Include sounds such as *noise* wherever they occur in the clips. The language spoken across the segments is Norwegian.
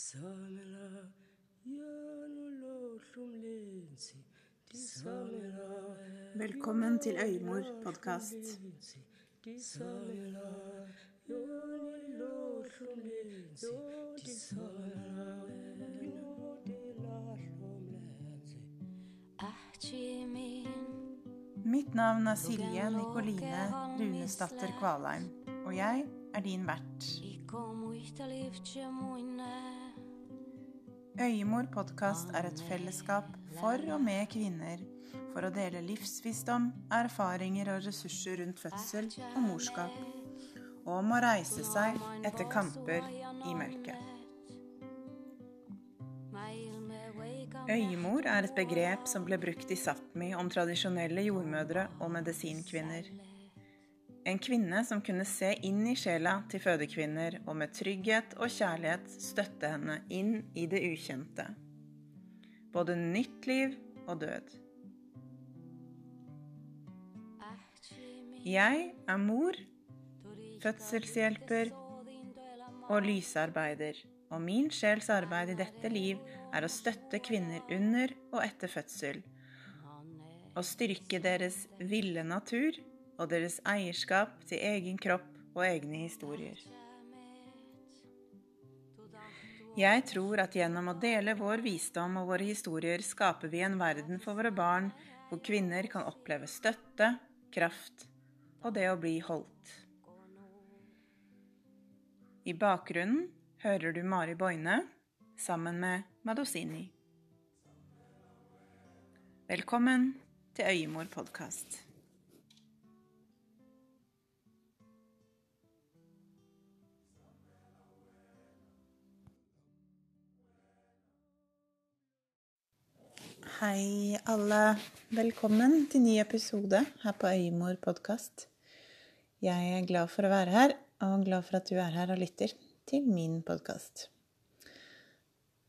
ndizamela gjennom lovsom lensi Velkommen til Øymor-podkast. Mitt navn er Silje Nikoline Runesdatter Kvalheim, og jeg er din vert. Øyemor podkast er et fellesskap for og med kvinner for å dele livsvisdom, erfaringer og ressurser rundt fødsel og morskap, og om å reise seg etter kamper i mørket. Øyemor er et begrep som ble brukt i Sápmi om tradisjonelle jordmødre og medisinkvinner. En kvinne som kunne se inn i sjela til fødekvinner og med trygghet og kjærlighet støtte henne inn i det ukjente. Både nytt liv og død. Jeg er mor, fødselshjelper og lysarbeider, og min sjels arbeid i dette liv er å støtte kvinner under og etter fødsel, og styrke deres ville natur og deres eierskap til egen kropp og egne historier. Jeg tror at gjennom å dele vår visdom og våre historier skaper vi en verden for våre barn hvor kvinner kan oppleve støtte, kraft og det å bli holdt. I bakgrunnen hører du Mari Boine sammen med Madosini. Velkommen til Øyemor podkast. Hei, alle. Velkommen til ny episode her på Øymor podkast. Jeg er glad for å være her, og glad for at du er her og lytter til min podkast.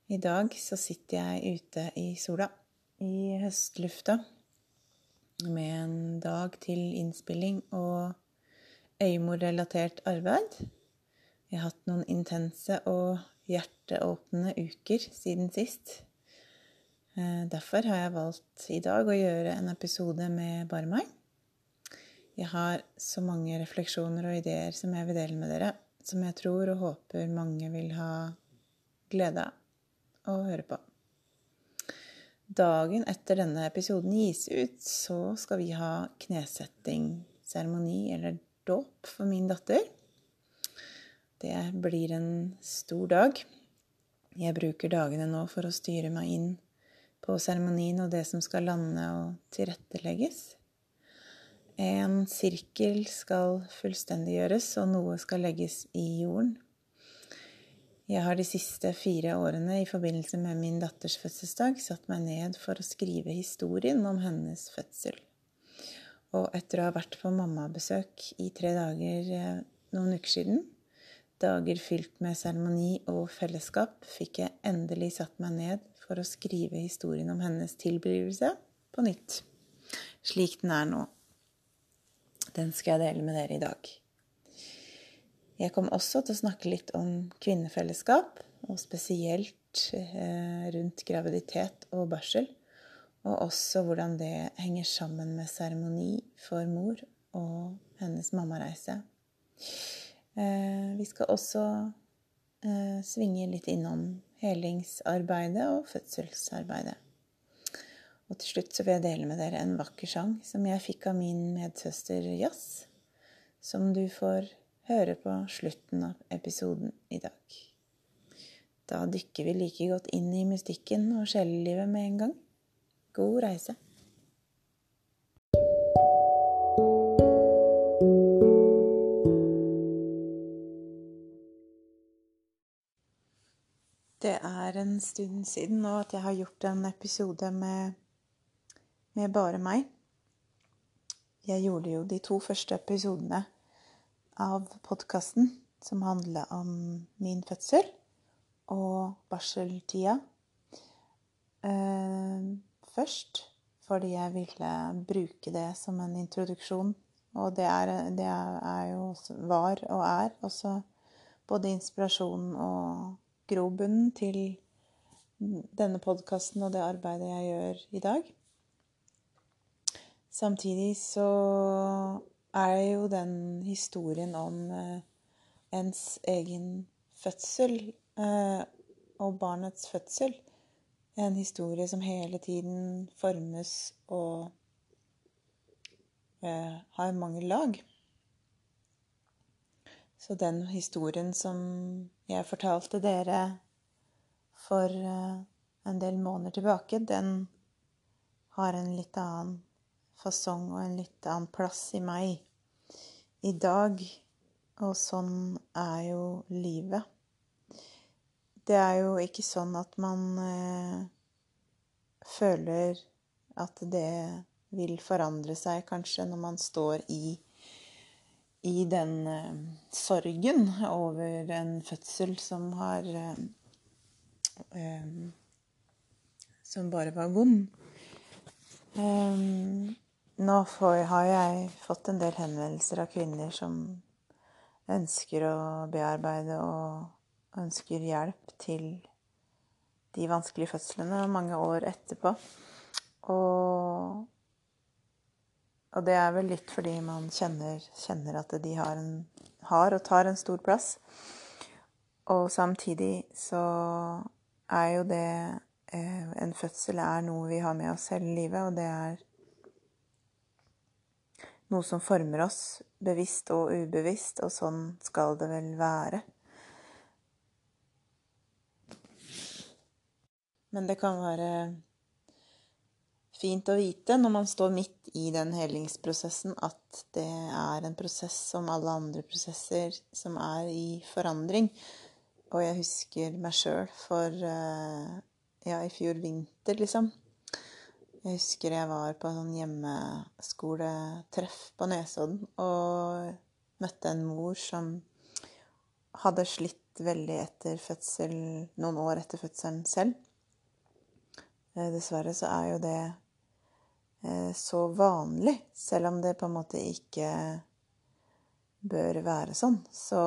I dag så sitter jeg ute i sola, i høstlufta, med en dag til innspilling og øymorrelatert arbeid. Jeg har hatt noen intense og hjerteåpne uker siden sist. Eh, Derfor har jeg valgt i dag å gjøre en episode med bare meg. Jeg har så mange refleksjoner og ideer som jeg vil dele med dere, som jeg tror og håper mange vil ha glede av å høre på. Dagen etter denne episoden gis ut, så skal vi ha knesettingsseremoni, eller dåp, for min datter. Det blir en stor dag. Jeg bruker dagene nå for å styre meg inn på seremonien og det som skal lande og tilrettelegges. En sirkel skal fullstendiggjøres, og noe skal legges i jorden. Jeg har de siste fire årene i forbindelse med min datters fødselsdag satt meg ned for å skrive historien om hennes fødsel. Og etter å ha vært på mammabesøk i tre dager eh, noen uker siden, dager fylt med seremoni og fellesskap, fikk jeg endelig satt meg ned for å skrive historien om hennes tilblivelse på nytt, slik den er nå. Den skal jeg dele med dere i dag. Jeg kom også til å snakke litt om kvinnefellesskap, og spesielt eh, rundt graviditet og barsel, og også hvordan det henger sammen med seremoni for mor og hennes mammareise. Eh, vi skal også eh, svinge litt innom helingsarbeidet og fødselsarbeidet. Og til slutt så vil jeg dele med dere en vakker sang som jeg fikk av min medsøster Jazz, som du får høre på slutten av episoden i dag. Da dykker vi like godt inn i mystikken og sjelelivet med en gang. God reise. Det er en stund siden nå at jeg har gjort en episode med, med bare meg. Jeg gjorde jo de to første episodene av podkasten som handla om min fødsel og barseltida. Eh, først fordi jeg ville bruke det som en introduksjon. Og det, er, det er jo var og er også både inspirasjon og grobunnen til denne podkasten og det arbeidet jeg gjør i dag. Samtidig så er jo den historien om eh, ens egen fødsel eh, og barnets fødsel en historie som hele tiden formes og eh, har mange lag. Så den historien som jeg fortalte dere for eh, en del måneder tilbake, den har en litt annen fasong og en litt annen plass i meg i dag. Og sånn er jo livet. Det er jo ikke sånn at man eh, føler at det vil forandre seg kanskje når man står i, i den eh, sorgen over en fødsel som har eh, eh Som bare var vond. Nå får, har jeg fått en del henvendelser av kvinner som ønsker å bearbeide og ønsker hjelp til de vanskelige fødslene mange år etterpå. Og, og det er vel litt fordi man kjenner, kjenner at de har, en, har og tar en stor plass. Og samtidig så er jo det eh, En fødsel er noe vi har med oss hele livet, og det er noe som former oss, bevisst og ubevisst, og sånn skal det vel være. Men det kan være fint å vite når man står midt i den helingsprosessen, at det er en prosess som alle andre prosesser som er i forandring. Og jeg husker meg sjøl for eh, ja, i fjor vinter, liksom. Jeg husker jeg var på en sånn hjemmeskoletreff på Nesodden og møtte en mor som hadde slitt veldig etter fødsel, noen år etter fødselen selv. Eh, dessverre så er jo det så vanlig, selv om det på en måte ikke bør være sånn. Så,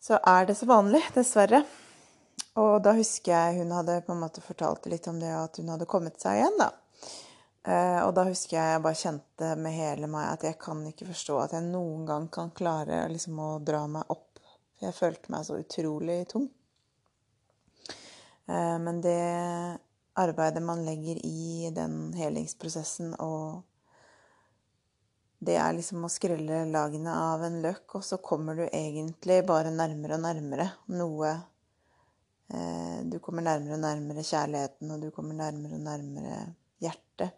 så er det så vanlig, dessverre. Og da husker jeg hun hadde på en måte fortalt litt om det at hun hadde kommet seg igjen, da. Eh, og da husker jeg jeg bare kjente med hele meg at jeg kan ikke forstå at jeg noen gang kan klare liksom å dra meg opp. Jeg følte meg så utrolig tung. Eh, men det arbeidet man legger i den helingsprosessen og det er liksom å skrelle lagene av en løk, og så kommer du egentlig bare nærmere og nærmere noe Eh, du kommer nærmere og nærmere kjærligheten, og du kommer nærmere og nærmere hjertet.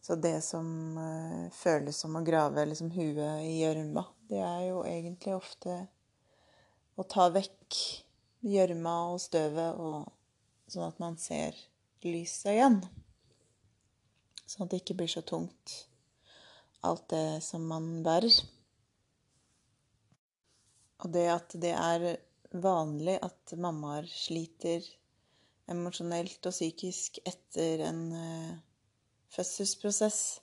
Så det som eh, føles som å grave liksom huet i gjørma, det er jo egentlig ofte å ta vekk gjørma og støvet, sånn at man ser lyset igjen. Sånn at det ikke blir så tungt, alt det som man bærer. Og det at det er vanlig at mammaer sliter emosjonelt og psykisk etter en uh, fødselsprosess.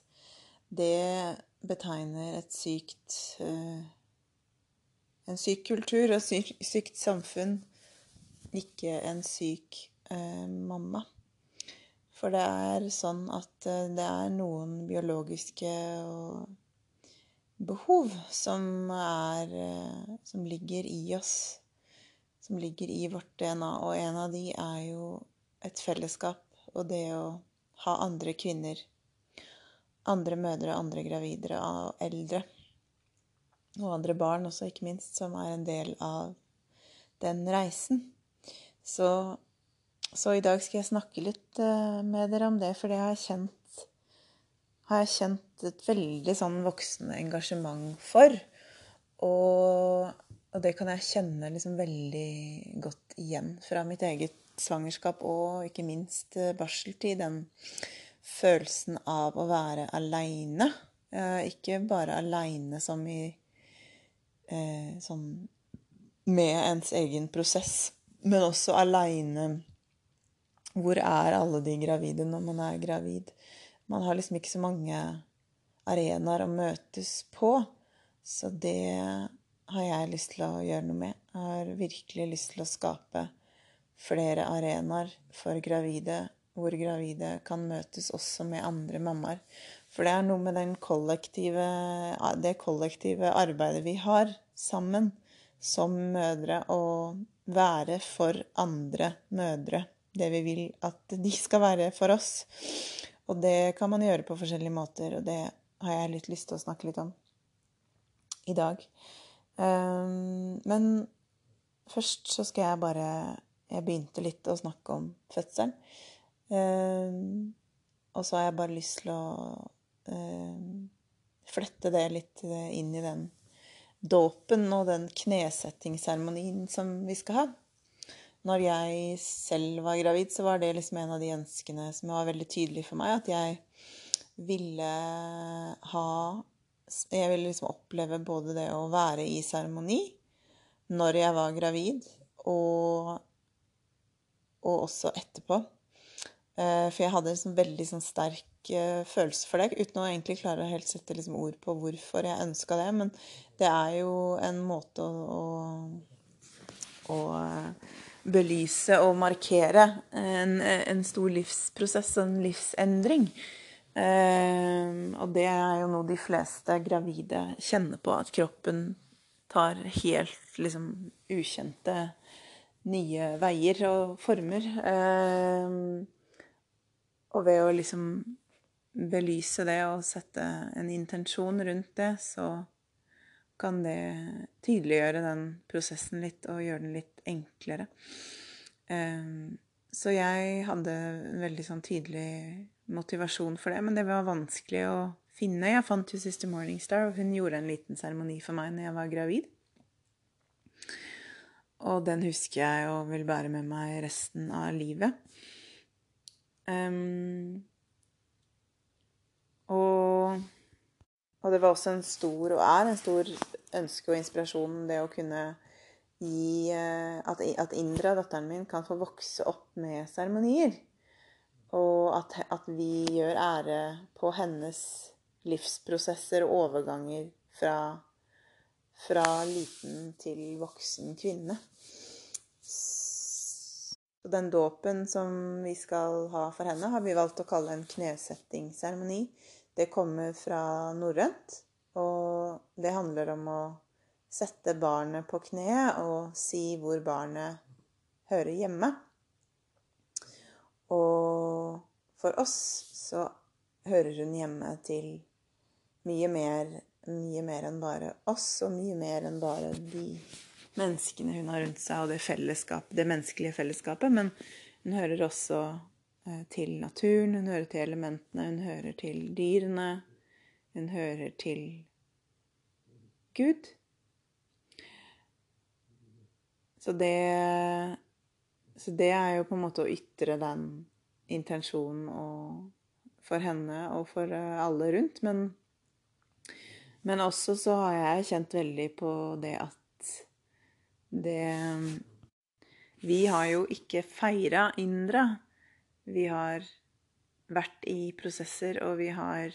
Det betegner et sykt uh, En syk kultur og syk, sykt samfunn, ikke en syk uh, mamma. For det er sånn at det er noen biologiske behov som er Som ligger i oss som ligger i vårt DNA, og en av de er jo et fellesskap og det å ha andre kvinner, andre mødre, andre gravide og eldre, og andre barn også, ikke minst, som er en del av den reisen. Så, så i dag skal jeg snakke litt eh, med dere om det, for det har jeg kjent, har jeg kjent et veldig sånn voksende engasjement for. Og og det kan jeg kjenne liksom veldig godt igjen fra mitt eget svangerskap og ikke minst eh, barseltid. Den følelsen av å være aleine. Eh, ikke bare aleine som i sånn med ens egen prosess, men også aleine Hvor er alle de gravide når man er gravid? Man har liksom ikke så mange arenaer å møtes på. Så det har jeg lyst til å gjøre noe med. Jeg har virkelig lyst til å skape flere arenaer for gravide, hvor gravide kan møtes også med andre mammaer. For det er noe med kollektive, det kollektive arbeidet vi har sammen som mødre, å være for andre mødre det vi vil at de skal være for oss. Og det kan man gjøre på forskjellige måter, og det har jeg litt lyst til å snakke litt om i dag. Um, men først så skal jeg bare Jeg begynte litt å snakke om fødselen. Um, og så har jeg bare lyst til å um, flette det litt inn i den dåpen og den knesettingsseremonien som vi skal ha. Når jeg selv var gravid, så var det liksom en av de ønskene som var veldig tydelig for meg. At jeg ville ha Jeg ville liksom oppleve både det å være i seremoni når jeg var gravid, og, og også etterpå. Eh, for jeg hadde sånn veldig sånn sterk eh, følelse for det, uten å egentlig klare å helt sette liksom ord på hvorfor jeg ønska det. Men det er jo en måte å, å, å belyse og markere en, en stor livsprosess, en livsendring. Eh, og det er jo noe de fleste gravide kjenner på, at kroppen tar helt liksom ukjente nye veier og former. Eh, og ved å liksom belyse det og sette en intensjon rundt det, så kan det tydeliggjøre den prosessen litt og gjøre den litt enklere. Ehm, så jeg hadde en veldig sånn tydelig motivasjon for det, men det var vanskelig å finne. Jeg fant jo Sister Morningstar, og hun gjorde en liten seremoni for meg når jeg var gravid. Og den husker jeg og vil bære med meg resten av livet. Um, og og det var også en stor, og er en stor ønske og inspirasjon det å kunne gi eh, At, at Indra, datteren min, kan få vokse opp med seremonier. Og at, at, vi gjør ære på hennes livsprosesser og overganger fra, fra liten til voksen kvinne. Så den dåpen som vi skal ha for henne, har vi valgt å kalle en knesettingsseremoni. Det kommer fra norrønt, og det handler om å sette barnet på kne og si hvor barnet hører hjemme. Og for oss så hører hun hjemme til mye mer, mye mer enn bare oss, og mye mer enn bare de menneskene hun har rundt seg, og det det menneskelige fellesskapet. Men hun hører også til naturen, hun hører til elementene, hun hører til dyrene, hun hører til Gud. Så det, så det er jo på en måte å ytre den intensjonen for henne og for eh, alle rundt. Men, men også så har jeg kjent veldig på det at det Vi har jo ikke feira Indra vi har vært i prosesser, og vi har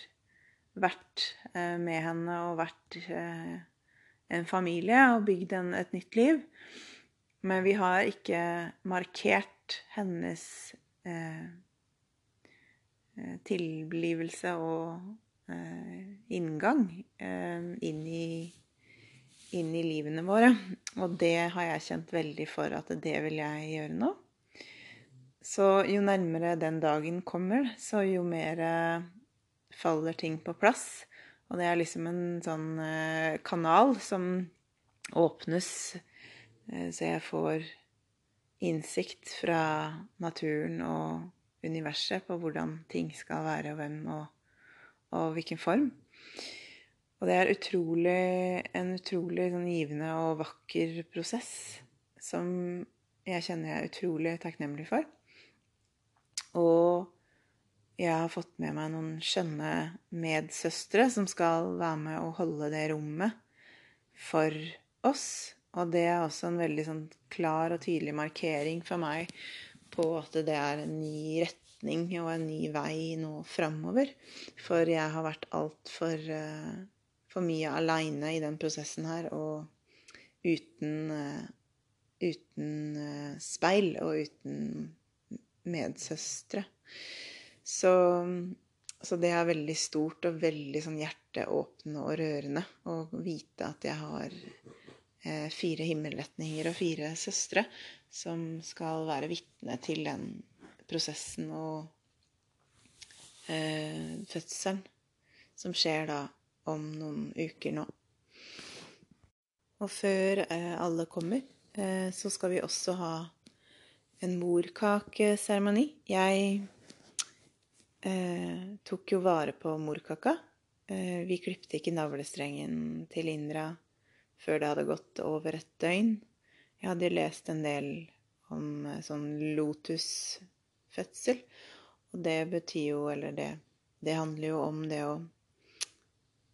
vært eh, med henne og vært eh, en familie og bygd et nytt liv. Men vi har ikke markert hennes eh, eh tilblivelse og eh, inngang eh, inn i, inn i livene våre. Og det har jeg kjent veldig for at det vil jeg gjøre nå. Så jo nærmere den dagen kommer, så jo mer eh, faller ting på plass. Og det er liksom en sånn eh, kanal som åpnes, eh, så jeg får innsikt fra naturen og universet på hvordan ting skal være, og hvem og, og hvilken form. Og det er utrolig, en utrolig sånn givende og vakker prosess som jeg kjenner jeg er utrolig takknemlig for. Og jeg har fått med meg noen skjønne medsøstre som skal være med og holde det rommet for oss. Og det er også en veldig sånn klar og tydelig markering for meg på at det er en ny retning og en ny vei nå framover. For jeg har vært altfor uh, for mye aleine i den prosessen her, og uten uh, uten eh, speil og uten medsøstre. Så, så det er veldig stort og veldig sånn hjerteåpne og rørende å vite at jeg har eh, fire himmelretninger og fire søstre som skal være vitne til den prosessen og eh, fødselen som skjer da om noen uker nå. Og før eh, alle kommer, eh, så skal vi også ha en morkakeseremoni. Jeg eh, tok jo vare på morkaka. Eh, vi klipte ikke navlestrengen til Indra før det hadde gått over et døgn. Jeg hadde lest en del om eh, sånn lotusfødsel, og det betyr jo, eller det, det handler jo om det å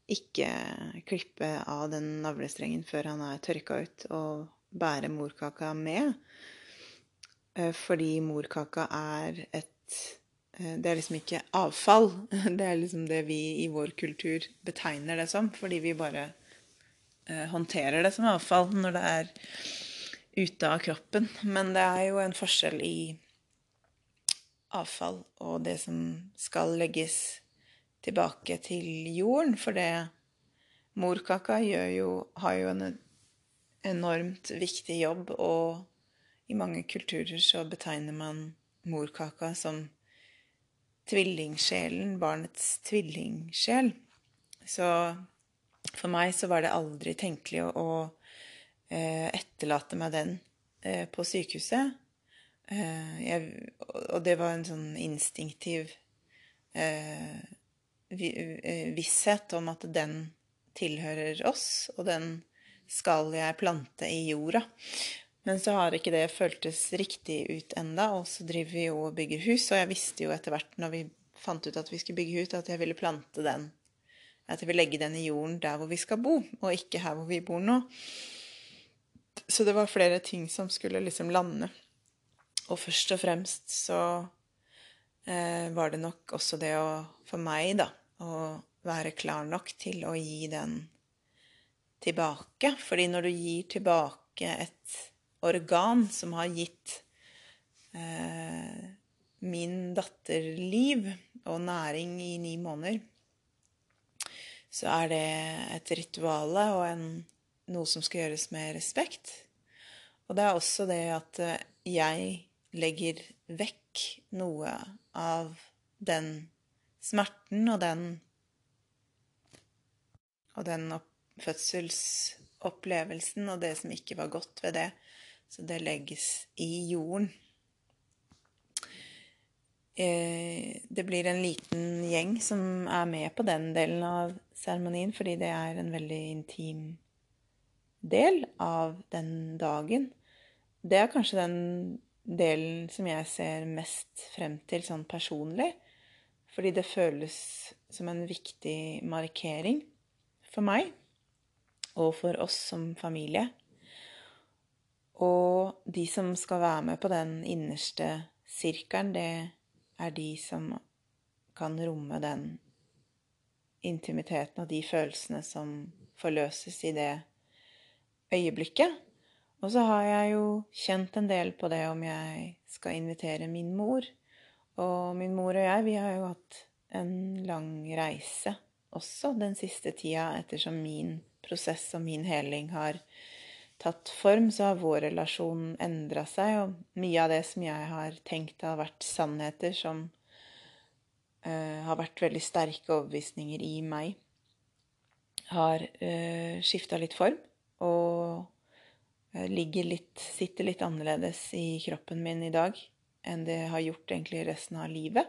ikke klippe av den navlestrengen før han er tørka ut, og bære morkaka med. Eh, fordi morkaka er et eh, Det er liksom ikke avfall. *laughs* Det er liksom det vi i vår kultur betegner det som, fordi vi bare eh, håndterer det som avfall når det er ute av kroppen. Men det er jo en forskjell i avfall og det som skal legges tilbake til jorden, for det morkaka jo, har jo en enormt viktig jobb, og i mange kulturer så betegner man morkaka som tvillingsjelen, barnets tvillingsjel. Så for meg så var det aldri tenkelig å, å eh, etterlate meg den eh, på sykehuset. Eh, jeg, og det var en sånn instinktiv Eh, visshet om at den tilhører oss, og den skal jeg plante i jorda. Men så har ikke det føltes riktig ut enda, og så driver vi jo og bygger hus, og jeg visste jo etter hvert når vi fant ut at vi skulle bygge hus, at jeg ville plante den. At jeg vil legge den i jorden der hvor vi skal bo, og ikke her hvor vi bor nå. Så det var flere ting som skulle liksom lande. Og først og fremst så eh, var det nok også det å, for meg, da, å være klar nok til å gi den tilbake. Fordi når du gir tilbake et organ som har gitt eh, min datter liv og næring i ni måneder, så er det et rituale og en, noe som skal gjøres med respekt. Og det er også det at eh, jeg legger vekk noe av den smerten og den og den fødselsopplevelsen og det som ikke var godt ved det. Så det legges i jorden. Eh, det blir en liten gjeng som er med på den delen av seremonien, fordi det er en veldig intim del av den dagen. Det er kanskje den delen som jeg ser mest frem til sånn personlig. Fordi det føles som en viktig markering for meg og for oss som familie. Og de som skal være med på den innerste sirkelen, det er de som kan romme den intimiteten og de følelsene som forløses i det øyeblikket. Og så har jeg jo kjent en del på det om jeg skal invitere min mor. Og min mor og jeg, vi har jo hatt en lang reise også den siste tida, ettersom min prosess og min heling har tatt form, så har vår relasjon endra seg, og mye av det som jeg har tenkt har vært sannheter som uh, har vært veldig sterke overbevisninger i meg, har uh, eh, skifta litt form og Eh, ligger litt Sitter litt annerledes i kroppen min i dag enn det har gjort egentlig resten av livet.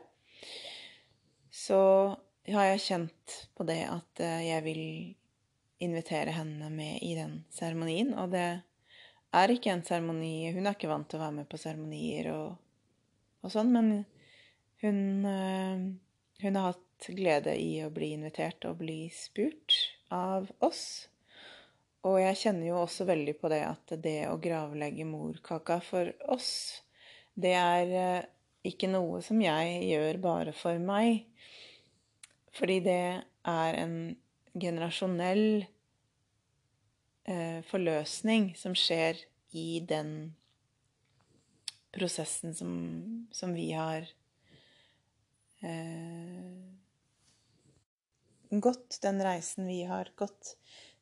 Så har jeg kjent på det at jeg vil invitere henne med i den seremonien. Og det er ikke en seremoni Hun er ikke vant til å være med på seremonier og, og, sånn, men hun, eh, hun har hatt glede i å bli invitert og bli spurt av oss og jeg kjenner jo også veldig på det at det å gravlegge morkaka for oss, det er eh, ikke noe som jeg gjør bare for meg. Fordi det er en generasjonell eh, forløsning som skjer i den prosessen som, som vi har eh, gått, den reisen vi har gått.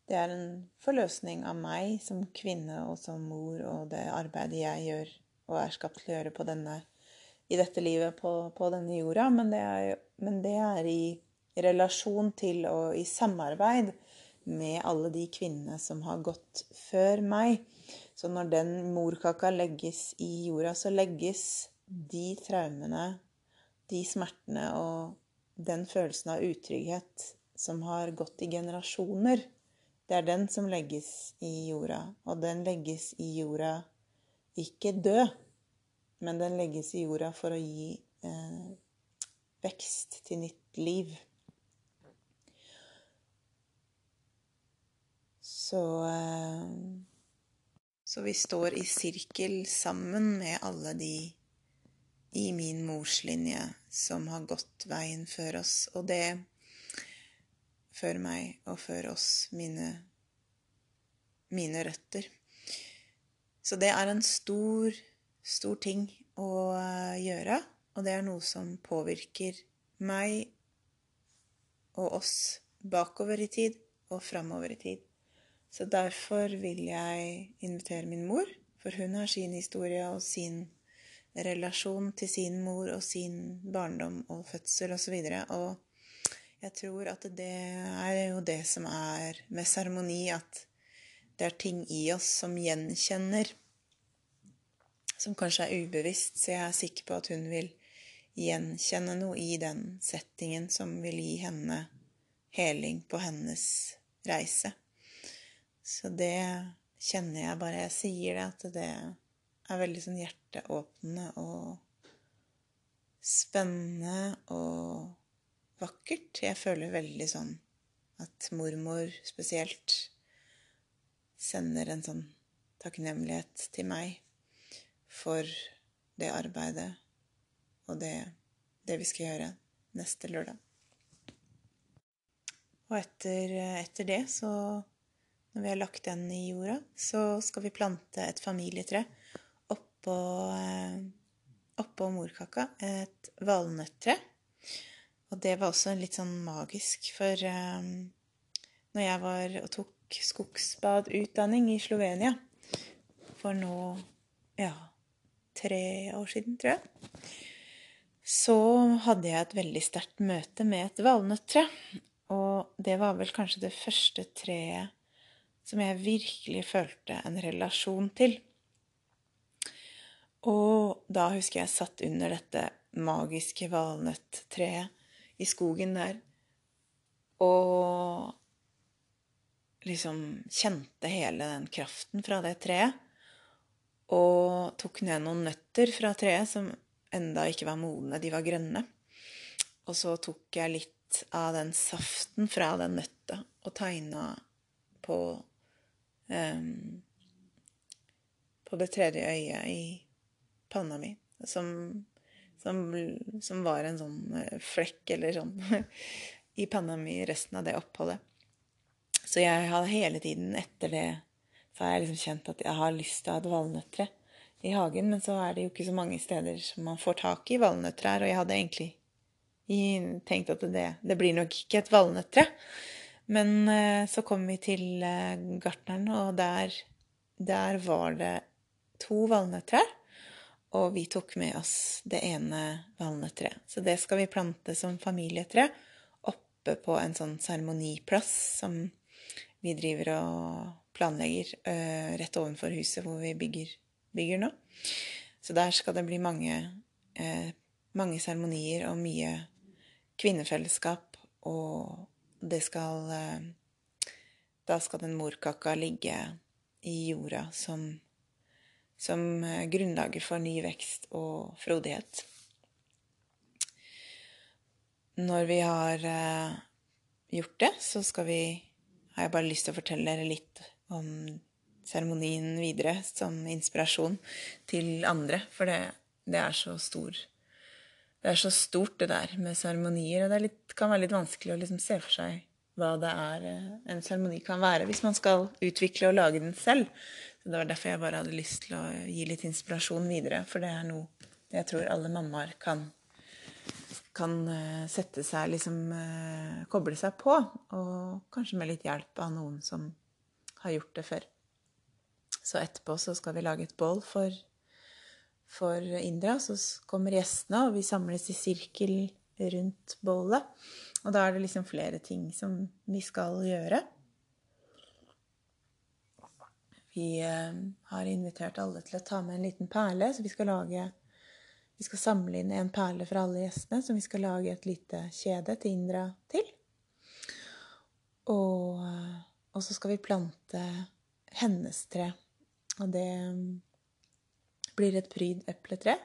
Det er en forløsning av meg som kvinne og som mor og det arbeidet jeg gjør og er skapt til å gjøre på denne, i dette livet på, på denne jorda. Men det, er, men det er i relasjon til og i samarbeid med alle de kvinnene som har gått før meg. Så når den morkaka legges i jorda, så legges de traumene, de smertene og den følelsen av utrygghet som har gått i generasjoner, det er den som legges i jorda. Og den legges i jorda ikke død, men den legges i jorda for å gi eh, vekst til nytt liv. Så eh, Så vi står i sirkel sammen med alle de i min morslinje som har gått veien før oss. Og det før meg og før oss, mine, mine røtter. Så det er en stor, stor ting å eh, gjøre, og det er noe som påvirker meg og oss bakover i tid og framover i tid. Så derfor vil jeg invitere min mor, for hun har sin historie og sin relasjon til sin mor og sin barndom og fødsel osv. Og, og jeg tror at det er jo det som er med seremoni, at det er ting i oss som gjenkjenner, som kanskje er ubevisst. Så jeg er sikker på at hun vil gjenkjenne noe i den settingen som vil gi henne heling på hennes reise. Så det kjenner jeg bare jeg sier det, at det er veldig sånn hjerteåpnende og spennende og vakkert. Jeg føler veldig sånn at mormor spesielt sender en sånn takknemlighet til meg for det arbeidet og det, det vi skal gjøre neste lørdag. Og etter, etter, det, så Når vi har lagt den i jorda, så skal vi plante et familietre oppå, eh, oppå morkaka. Et valnøttre. Og det var også litt sånn magisk, for um, når jeg var og tok skogsbadutdanning i Slovenia for nå ja, tre år siden, tror jeg, så hadde jeg et veldig sterkt møte med et valnøttre. Og det var vel kanskje det første treet som jeg virkelig følte en relasjon til. Og da husker jeg satt under dette magiske valnøtttreet i skogen der. Og liksom kjente hele den kraften fra det treet. Og tok ned noen nøtter fra treet som enda ikke var modne, de var grønne. Og så tok jeg litt av den saften fra den nøtta og tegna på um, På det tredje øyet i panna mi, som som, som, var en sånn eh, flekk eller sånn *laughs* i panna mi resten av det oppholdet. Så jeg har hele tiden etter det så har jeg liksom kjent at jeg har lyst til å ha et valnøttre i hagen, men så er det jo ikke så mange steder som man får tak i valnøttrær, og jeg hadde egentlig tenkt at det, det blir nok ikke et valnøttre. Men eh, så kom vi til eh, gartneren, og der, der var det to valnøttrær. Og vi tok med oss det ene valnøttreet. Så det skal vi plante som familietre oppe på en sånn seremoniplass som vi driver og planlegger uh, rett ovenfor huset hvor vi bygger, bygger, nå. Så der skal det bli mange, mange seremonier og mye kvinnefellesskap, og det skal uh, Da skal den morkaka ligge i jorda som som eh, grunnlaget for ny vekst og frodighet. Når vi har eh, gjort det, så skal vi har jeg bare lyst til å fortelle dere litt om seremonien videre som inspirasjon til andre. For det, det, er så stor Det er så stort, det der med seremonier. Og det litt, kan være litt vanskelig å liksom se for seg hva det er eh, en seremoni kan være hvis man skal utvikle og lage den selv. Så Det var derfor jeg bare hadde lyst til å gi litt inspirasjon videre, for det er noe jeg tror alle mammaer kan kan eh, sette seg liksom eh, Koble seg på, og kanskje med litt hjelp av noen som har gjort det før. Så etterpå så skal vi lage et bål for, for Indra. Så kommer gjestene, og vi samles i sirkel rundt bålet. Og da er det liksom flere ting som vi skal gjøre. Vi eh, har invitert alle til å ta med en liten perle, så vi skal lage vi skal samle inn en perle fra alle gjestene, som vi skal lage et lite kjede til Indra til. Og, og så skal vi plante hennes tre. Og det blir et pryd epletre.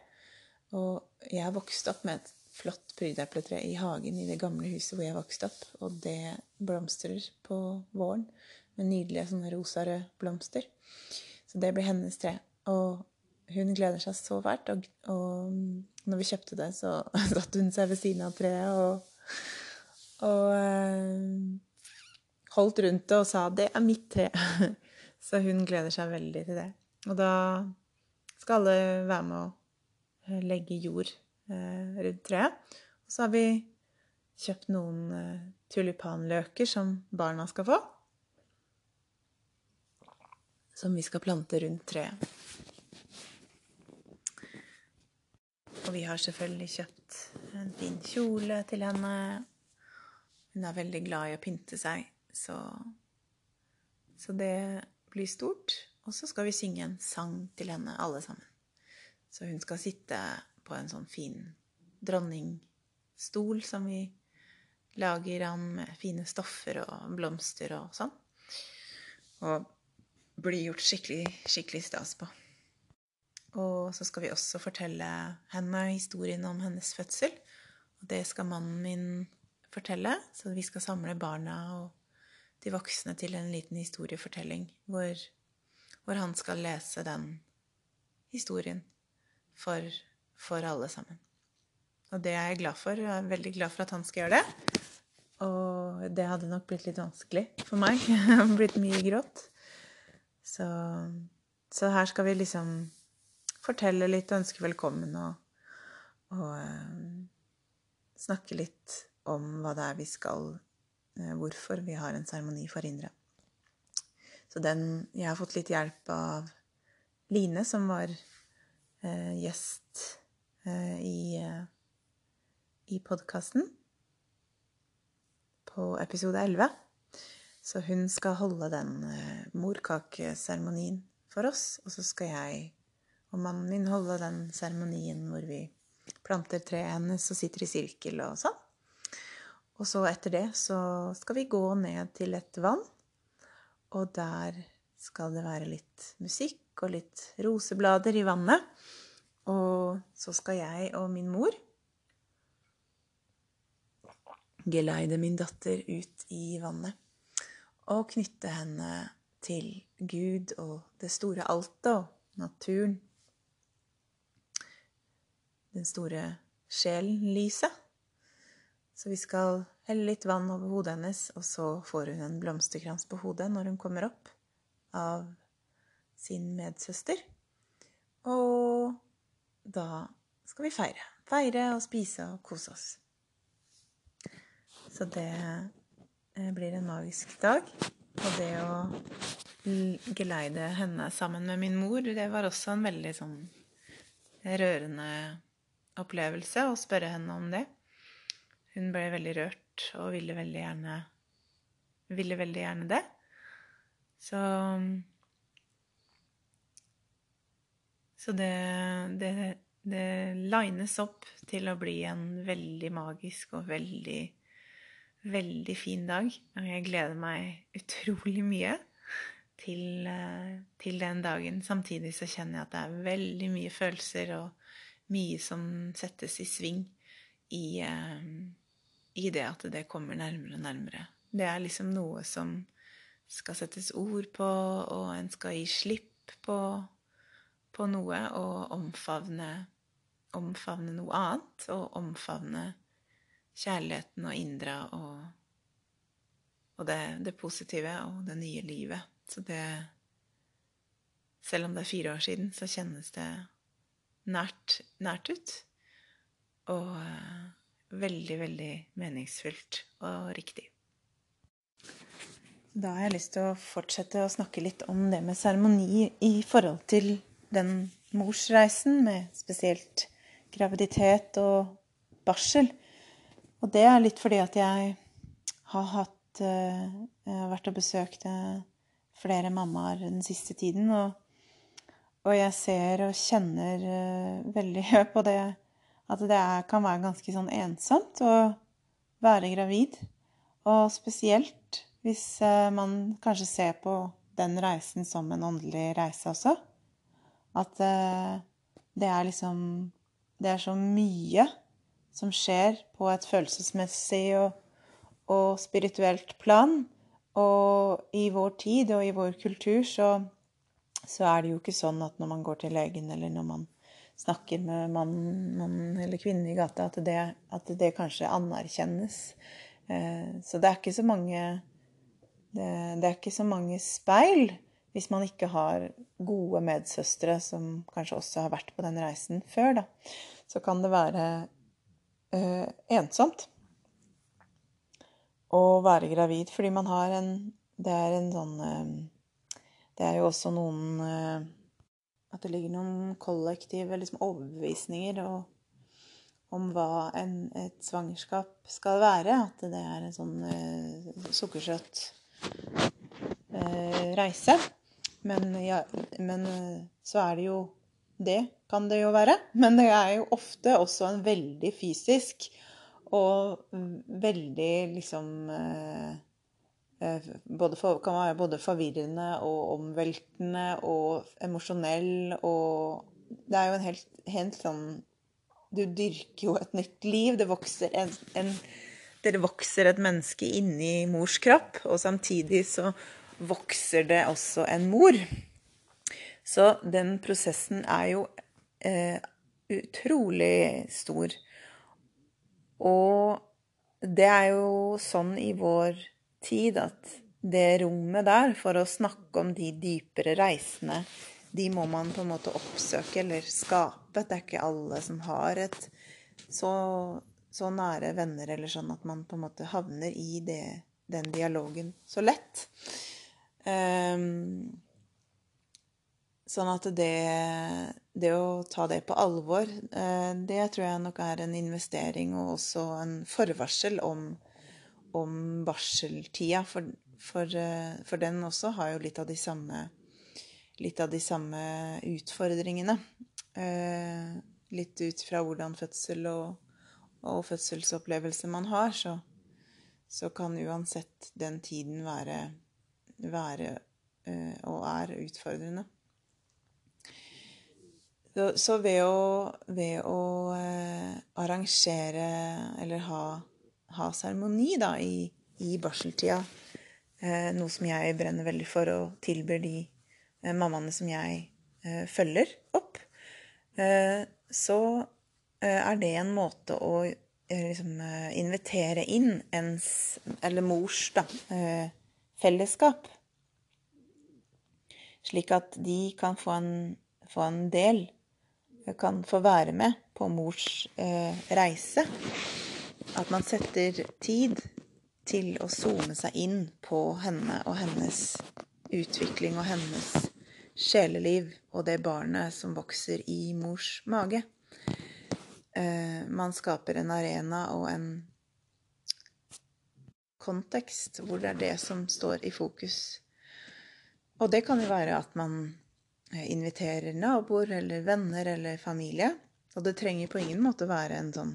Og jeg har vokst opp med et flott prydepletre i hagen i det gamle huset hvor jeg vokste opp. Og det blomstrer på våren med nydelige sånne rosarøde blomster. Så det blir hennes tre. Og hun gleder seg så fælt. Og, og når vi kjøpte det, så *laughs* satte hun seg ved siden av treet og, og øh, holdt rundt det og sa 'det er mitt tre'. *laughs* Så hun gleder seg veldig til det. Og da skal alle være med å eh, legge jord eh, rundt treet. Og så har vi kjøpt noen eh, tulipanløker som barna skal få. Som vi skal plante rundt treet. Og vi har selvfølgelig kjøpt en fin kjole til henne. Hun er veldig glad i å pynte seg, så, så det blir stort. Og så skal vi synge en sang til henne, alle sammen. Så hun skal sitte på en sånn fin dronningstol som vi lager av med fine stoffer og blomster og sånn. Og blir gjort skikkelig, skikkelig stas på. Og så skal vi også fortelle henne historien om hennes fødsel. Og det skal mannen min fortelle, så vi skal samle barna og de voksne til en liten historiefortelling hvor, hvor han skal lese den historien for, for, alle sammen. Og det er jeg glad for. Jeg er veldig glad for at han skal gjøre det. Og det hadde nok blitt litt vanskelig for meg. *laughs* blitt mye grått. Så, så her skal vi liksom fortelle litt og ønske velkommen og, og uh, snakke litt om hva det er vi skal uh, Hvorfor vi har en seremoni for indre. Så den Jeg har fått litt hjelp av Line, som var eh, gjest i, i podkasten på episode 11. Så hun skal holde den morkakeseremonien for oss, og så skal jeg og mannen min holde den seremonien hvor vi planter treet hennes og sitter i sirkel og sånn. Og så etter det så skal vi gå ned til et vann, og der skal det være litt musikk og litt roseblader i vannet. Og så skal jeg og min mor geleide min datter ut i vannet og knytte henne til Gud og det store altet og naturen den store sjelen lyset. Så vi skal helle litt vann over hodet hennes, og så får hun en blomsterkrans på hodet når hun kommer opp av sin medsøster. Og da skal vi feire. Feire og spise og kose oss. Så det eh, blir en magisk dag. Og det å geleide henne sammen med min mor, det var også en veldig sånn rørende opplevelse å spørre henne om det. Hun ble veldig rørt og ville veldig gjerne ville veldig gjerne det. Så Så det, det, det lines opp til å bli en veldig magisk og veldig, veldig fin dag. Og jeg gleder meg utrolig mye til, til den dagen. Samtidig så kjenner jeg at det er veldig mye følelser og mye som settes i sving i, eh, i, det at det kommer nærmere og nærmere. Det er liksom noe som skal settes ord på, og en skal gi slipp på, på noe og omfavne, omfavne noe annet. Og omfavne kjærligheten og Indra og og det, det positive og det nye livet. Så det Selv om det er fire år siden, så kjennes det nært, nært ut. Og eh, veldig, veldig meningsfylt og riktig. Da har jeg lyst til å fortsette å snakke litt om det med seremoni i forhold til den morsreisen, med spesielt graviditet og barsel. Og det er litt fordi at jeg har hatt eh, Jeg har vært og besøkt eh, flere mammaer den siste tiden, og, og jeg ser og kjenner eh, veldig *laughs* på det at det er, kan være ganske sånn ensomt å være gravid. Og spesielt hvis man kanskje ser på den reisen som en åndelig reise også. At det er liksom Det er så mye som skjer på et følelsesmessig og, og spirituelt plan. Og i vår tid og i vår kultur så, så, er det jo ikke sånn at når man går til legen, eller når man snakker med mann, mann eller kvinne i gata, at det, at det kanskje anerkjennes. Eh, så det er ikke så mange det, det er ikke så mange speil hvis man ikke har gode medsøstre som kanskje også har vært på den reisen før, da. Så kan det være eh, ensomt å være gravid, fordi man har en Det er en sånn eh, Det er jo også noen uh, At det ligger noen kollektive liksom, overbevisninger og, om hva en, et svangerskap skal være. At det er en sånn sukkersøt reise. Men, ja, men så er det jo det kan det jo være. Men det er jo ofte også en veldig fysisk og veldig liksom eh, eh, både for, Kan være både forvirrende og omveltende og emosjonell og Det er jo en helt, helt sånn Du dyrker jo et nytt liv. Det vokser en, en dere vokser et menneske inni mors kropp, og samtidig så vokser det også en mor. Så den prosessen er jo eh, utrolig stor. Og det er jo sånn i vår tid at det rommet der for å snakke om de dypere reisene, de må man på en måte oppsøke eller skape. Det er ikke alle som har et så, så nære venner eller sånn at man på en måte havner i det, den dialogen så lett. Um, Sånn at det, det, å ta det på alvor, eh, det tror jeg nok er en investering og også en forvarsel om, om barseltida. For, for, eh, for, den også har jo litt av de samme, av de samme utfordringene. Eh, litt ut fra hvordan fødsel og, og fødselsopplevelse man har, så, så, kan uansett den tiden være, være og er utfordrende. Så ved å, ved å eh, arrangere eller ha, ha seremoni i, i barseltida, eh, noe som jeg brenner veldig for og tilbyr de eh, mammaene som jeg eh, følger opp, eh, så eh, er det en måte å liksom invitere inn ens, eller mors, da, fellesskap. Slik at de kan få en, få en del kan få være med på mors eh, reise. At man setter tid til å zoome seg inn på henne og hennes utvikling og hennes sjeleliv og det barnet som vokser i mors mage. Eh, man skaper en arena og en kontekst hvor det er det som står i fokus. Og det kan jo være at man Eh, inviterer naboer eller venner eller familie. Og det trenger på ingen måte være en sånn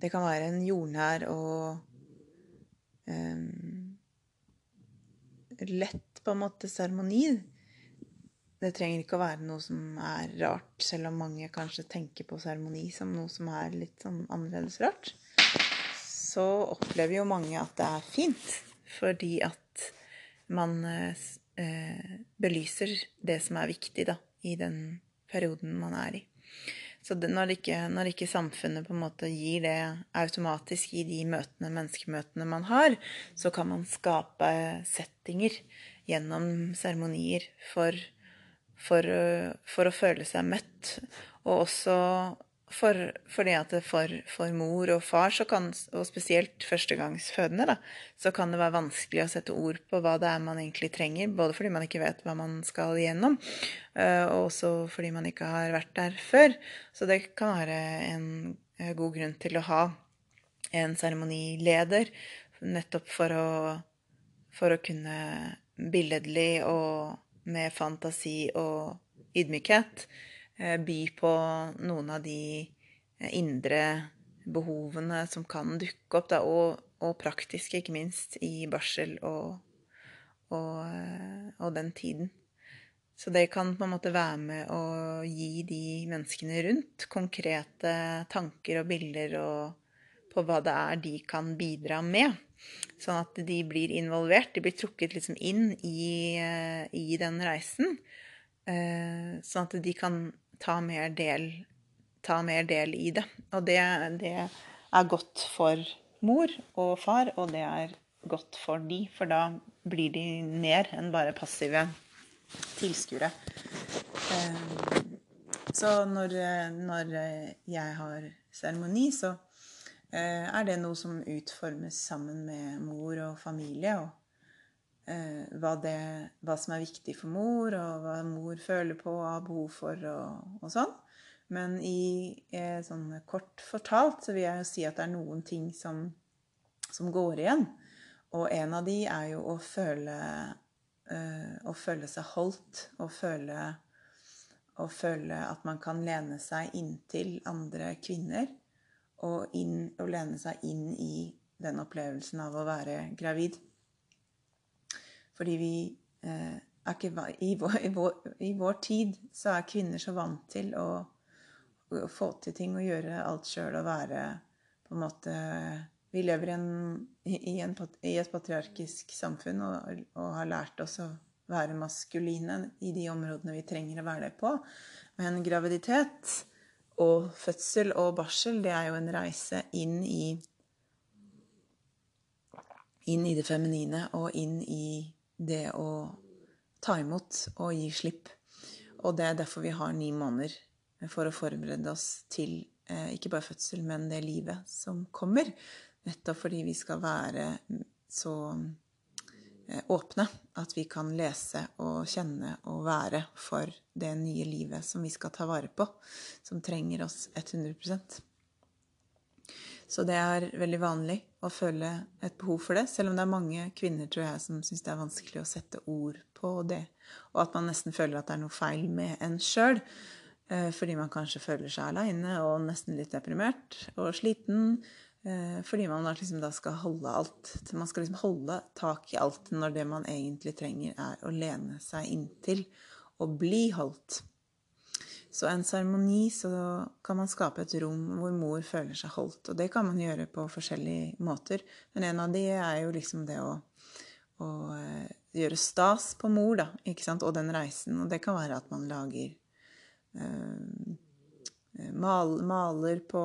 Det kan være en jordnær og um, lett, på en måte, seremoni. Det trenger ikke å være noe som er rart, selv om mange kanskje tenker på seremoni som noe som er litt sånn annerledes rart. Så opplever jo mange at det er fint, fordi at man eh, eh, belyser det som er viktig da, i den perioden man er i. Så det, når, ikke, når ikke samfunnet på en måte gir det automatisk i de møtene, menneskemøtene man har, så kan man skape settinger gjennom seremonier for, for, for å føle seg møtt. Og også for, fordi at for, for, mor og far, kan, og spesielt førstegangsfødende, da, så kan det være vanskelig å sette ord på hva det er man egentlig trenger. Både fordi man ikke vet hva man skal igjennom, øh, og også fordi man ikke har vært der før. Så det kan være en øh, god grunn til å ha en seremonileder, nettopp for å, for å kunne billedlig og med fantasi og ydmykhet Eh, by på noen av de eh, indre behovene som kan dukke opp, da, og, og praktiske, ikke minst, i barsel og, og, eh, og, den tiden. Så det kan på en måte være med å gi de menneskene rundt konkrete tanker og bilder på hva det er de kan bidra med. Sånn at de blir involvert. De blir trukket liksom inn i, i den reisen. Sånn at de kan ta mer del, ta mer del i det. Og det, det, er godt for mor og far, og det er godt for de, for da blir de mer enn bare passive tilskuere. Eh, så når, når jeg har seremoni, så eh, er det noe som utformes sammen med mor og familie. og hva, det, hva, som er viktig for mor, og hva mor føler på og har behov for, og, og sånn. Men i eh, sånn kort fortalt så vil jeg jo si at det er noen ting som, som går igjen. Og en av de er jo å føle, eh, å føle seg holdt, og føle, og føle at man kan lene seg inntil andre kvinner. Og, inn, og lene seg inn i den opplevelsen av å være gravid. Fordi vi eh, er ikke i vår, i, vår, i vår, tid så er kvinner så vant til å, å få til ting og gjøre alt sjøl og være på en måte Vi lever en, i, en, i et patriarkisk samfunn og, og, har lært oss å være maskuline i de områdene vi trenger å være det på. Men graviditet og fødsel og barsel, det er jo en reise inn i inn i det feminine og inn i det å ta imot og gi slipp. Og det er derfor vi har ni måneder for å forberede oss til eh, ikke bare fødsel, men det livet som kommer. Nettopp fordi vi skal være så eh, åpne at vi kan lese og kjenne og være for det nye livet som vi skal ta vare på, som trenger oss 100 så det er veldig vanlig å føle et behov for det, selv om det er mange kvinner tror jeg, som syns det er vanskelig å sette ord på det, og at man nesten føler at det er noe feil med en sjøl. Eh, fordi man kanskje føler seg aleine og nesten litt deprimert og sliten. Eh, fordi man liksom da skal holde alt. Man skal liksom holde tak i alt når det man egentlig trenger, er å lene seg inntil og bli holdt. Så en seremoni så kan man skape et rom hvor mor føler seg holdt. Og det kan man gjøre på forskjellige måter. Men en av de er jo liksom det å, å eh, gjøre stas på mor, da, ikke sant? og den reisen. Og det kan være at man lager eh, mal, Maler på,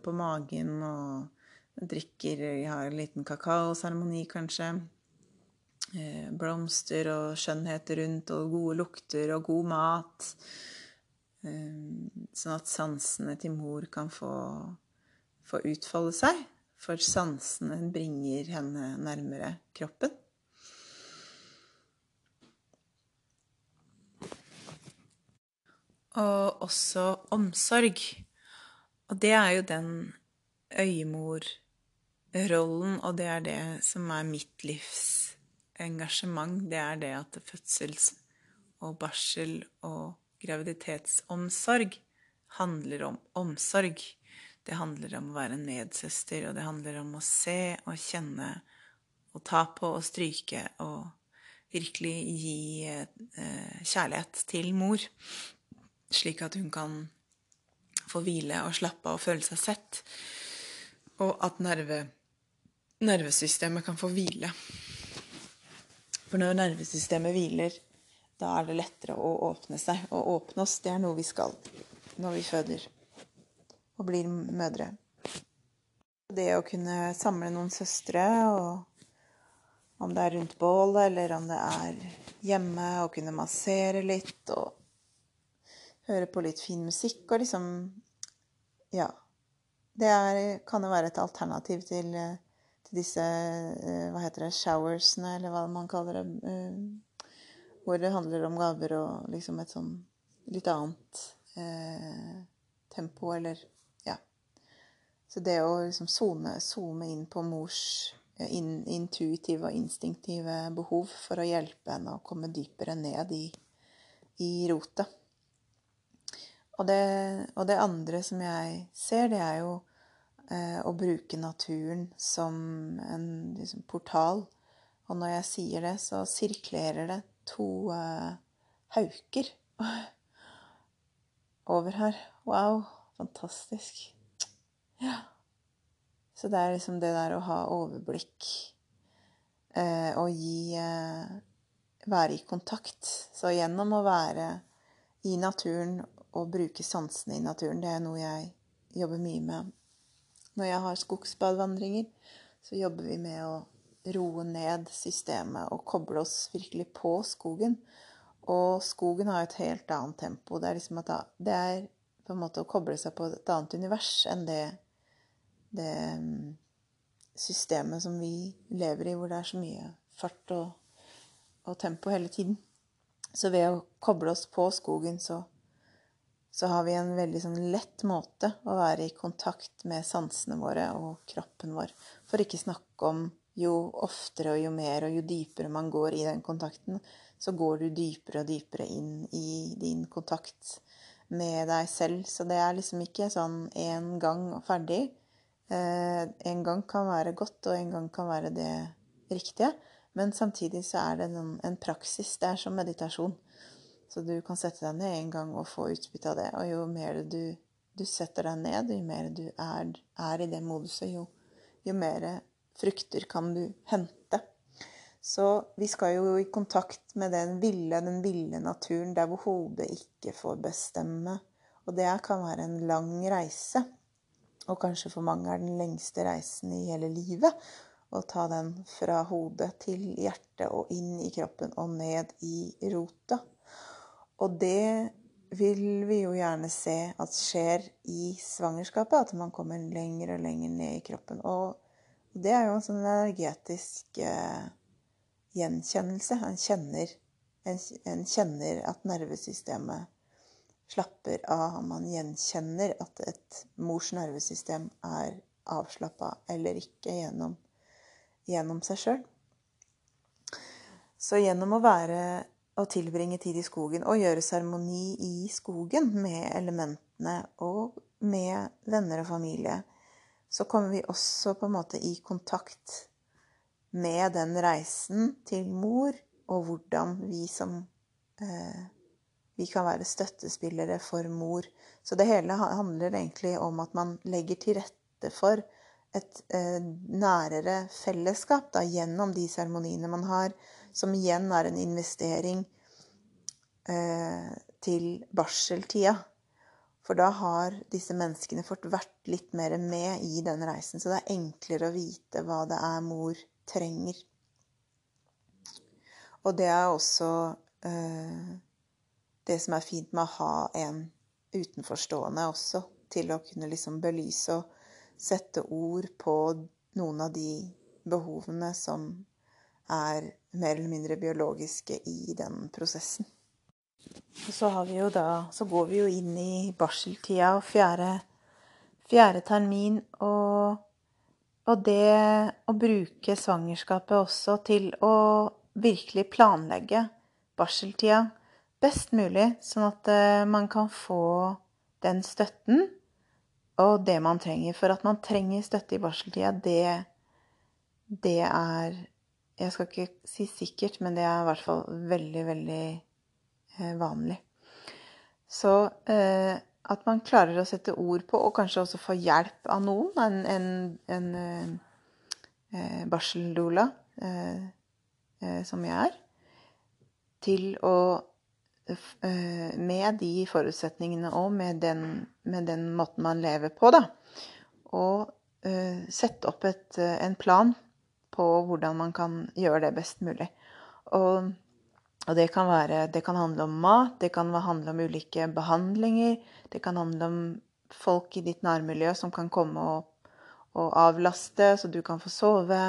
på, magen og drikker Har en liten kakaoseremoni, kanskje. Eh, blomster og skjønnhet rundt, og gode lukter og god mat. Ehm, sånn at sansene til mor kan få, få utfolde seg. For sansene bringer henne nærmere kroppen. Og også omsorg. Og det er jo den øyemorrollen, og det er det som er mitt livs engasjement. Det er det at fødsels og barsel og graviditetsomsorg handler om omsorg. Det handler om å være en medsøster, og det handler om å se og kjenne og ta på og stryke og virkelig gi eh, kjærlighet til mor, slik at hun kan få hvile og slappe av og føle seg sett, og at nerve, nervesystemet kan få hvile. For når nervesystemet hviler, da er det lettere å åpne seg. Å åpne oss, det er noe vi skal når vi føder. og blir mødre. Det å kunne samle noen søstre, og om det er rundt bålet, eller om det er hjemme, og kunne massere litt og høre på litt fin musikk og liksom Ja. Det er, kan jo være et alternativ til, eh, til disse eh, Hva heter det? Showersene, eller hva man kaller det. Hvor det handler om gaver og liksom et sånn litt annet eh, tempo, eller Ja. Så det å liksom zoome, inn på mors in, intuitive og instinktive behov for å hjelpe henne å komme dypere ned i, i rotet. Og det, og det andre som jeg ser, det er jo eh, å bruke naturen som en liksom, portal. Og når jeg sier det, så sirklerer det to uh, hauker *laughs* over her. Wow, fantastisk. Ja. Så det er liksom det der å ha overblikk eh, og gi eh, Være i kontakt. Så gjennom å være i naturen og bruke sansene i naturen, det er noe jeg jobber mye med. Når jeg har skogsbadvandringer, så jobber vi med å roe ned systemet og koble oss virkelig på skogen. Og skogen har et helt annet tempo. Det er liksom at det er på en måte å koble seg på et annet univers enn det, det mm, systemet som vi lever i, hvor det er så mye fart og, og tempo hele tiden. Så ved å koble oss på skogen, så, så har vi en veldig sånn lett måte å være i kontakt med sansene våre og kroppen vår. For ikke snakke om jo oftere og jo mer og jo dypere man går i den kontakten, så går du dypere og dypere inn i din kontakt med deg selv. Så det er liksom ikke sånn én gang og ferdig. Eh, en gang kan være godt, og en gang kan være det riktige. Men samtidig så er det en, en praksis. Det er som meditasjon. Så du kan sette deg ned en gang og få utbytte av det. Og jo mer du, du setter deg ned, jo mer du er, er i det moduset, jo, jo mer frukter kan du hente. Så vi skal jo i kontakt med den ville, den ville naturen der hvor hodet ikke får bestemme. Og det kan være en lang reise. Og kanskje for mange er den lengste reisen i hele livet. Å ta den fra hodet til hjertet og inn i kroppen og ned i rota. Og det vil vi jo gjerne se at skjer i svangerskapet. At man kommer lenger og lenger ned i kroppen. Og det er jo en sånn energetisk eh, gjenkjennelse. En kjenner, en, en kjenner at nervesystemet slapper av. Man gjenkjenner at et mors nervesystem er avslappa eller ikke gjennom, gjennom seg sjøl. Så gjennom å være og tilbringe tid i skogen og gjøre seremoni i skogen med elementene og med venner og familie, så kommer vi også på en måte i kontakt med den reisen til mor, og hvordan vi som eh, Vi kan være støttespillere for mor. Så det hele handler egentlig om at man legger til rette for et eh, nærere fellesskap da, gjennom de seremoniene man har, som igjen er en investering eh, til barseltida. For da har disse menneskene fått vært litt mer med i den reisen. Så det er enklere å vite hva det er mor trenger. Og det er også eh, det som er fint med å ha en utenforstående også, til å kunne liksom belyse og sette ord på noen av de behovene som er mer eller mindre biologiske i den prosessen. Og så, da, så går vi jo inn i barseltida og fjerde, fjerde termin, og og det å bruke svangerskapet også til å virkelig planlegge barseltida best mulig, sånn at eh, man kan få den støtten og det man trenger. For at man trenger støtte i barseltida, det, det er Jeg skal ikke si sikkert, men det er i hvert fall veldig, veldig vanlig. Så eh, at man klarer å sette ord på, og kanskje også få hjelp av noen, en, en, en eh, barseldoula, eh, eh, som jeg er, til å eh, med de forutsetningene og med den, med den måten man lever på, da. Og eh, sette opp et, eh, en plan på hvordan man kan gjøre det best mulig. Og, og det kan være Det kan handle om mat, det kan handle om ulike behandlinger, det kan handle om folk i ditt nærmiljø som kan komme og, og avlaste, så du kan få sove.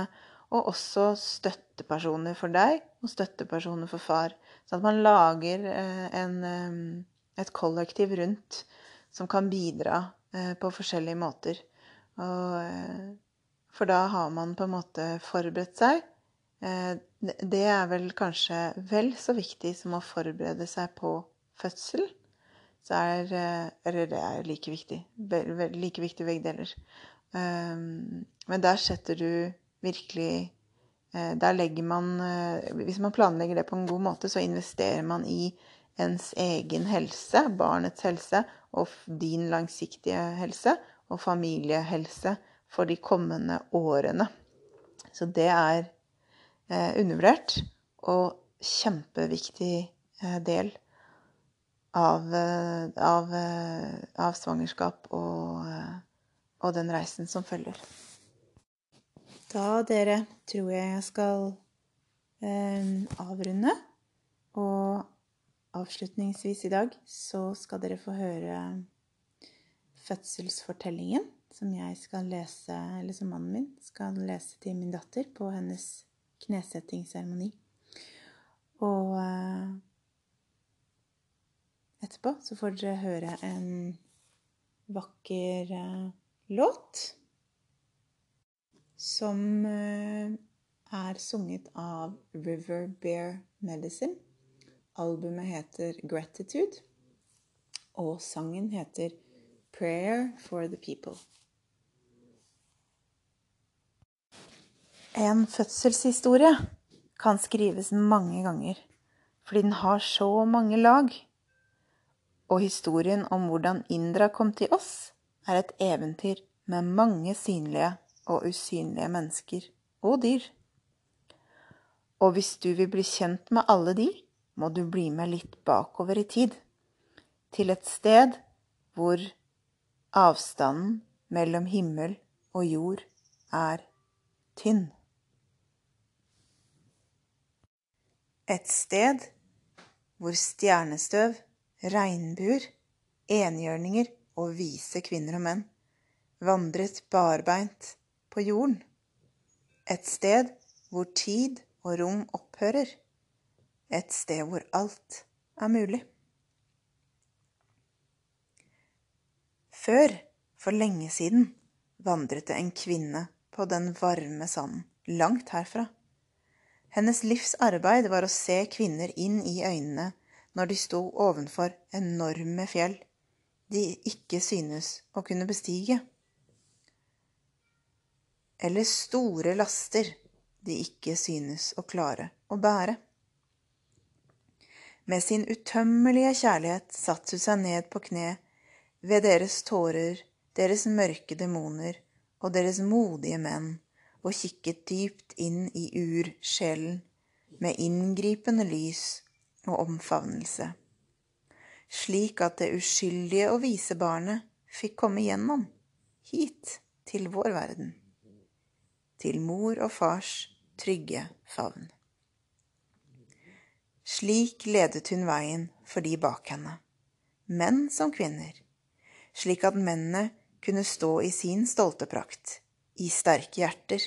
Og også støttepersoner for deg og støttepersoner for far. Så at man lager eh, en, eh, et kollektiv rundt som kan bidra eh, på forskjellige måter. Og, for da har man på en måte forberedt seg. Eh, det- er vel kanskje vel så viktig som å forberede seg på fødsel. Så er eh, Eller det er like viktig. Like viktig begge deler. Um, men der setter du virkelig eh, Der legger man Hvis man planlegger det på en god måte, så investerer man i ens egen helse, barnets helse, og din langsiktige helse, og familiehelse for de kommende årene. Så det er eh, undervurdert og kjempeviktig eh, del av, eh, av, eh, av svangerskap og, eh, og den reisen som følger. Da, dere, tror jeg jeg skal eh, avrunde. Og avslutningsvis i dag så skal dere få høre fødselsfortellingen som jeg skal lese, eller som mannen min skal lese til min datter på hennes knesettingsseremoni. Og eh, etterpå så får dere høre en vakker eh, låt som eh, er sunget av River Bear Medicine. Albumet heter Gratitude, og sangen heter Prayer for the People. En fødselshistorie kan skrives mange ganger, fordi den har så mange lag. Og historien om hvordan Indra kom til oss, er et eventyr med mange synlige og usynlige mennesker og dyr. Og hvis du vil bli kjent med alle de, må du bli med litt bakover i tid, til et sted hvor avstanden mellom himmel og jord er tynn. Et sted hvor stjernestøv, regnbuer, enhjørninger og vise kvinner og menn vandret barbeint på jorden. Et sted hvor tid og rom opphører. Et sted hvor alt er mulig. Før, for lenge siden, vandret det en kvinne på den varme sanden, langt herfra. Hennes livs arbeid var å se kvinner inn i øynene når de sto ovenfor enorme fjell de ikke synes å kunne bestige, eller store laster de ikke synes å klare å bære. Med sin utømmelige kjærlighet satte hun seg ned på kne ved deres tårer, deres mørke demoner og deres modige menn, og kikket dypt inn i ursjelen med inngripende lys og omfavnelse, slik at det uskyldige og vise barnet fikk komme gjennom, hit til vår verden, til mor og fars trygge favn. Slik ledet hun veien for de bak henne, menn som kvinner, slik at mennene kunne stå i sin stolte prakt, i sterke hjerter,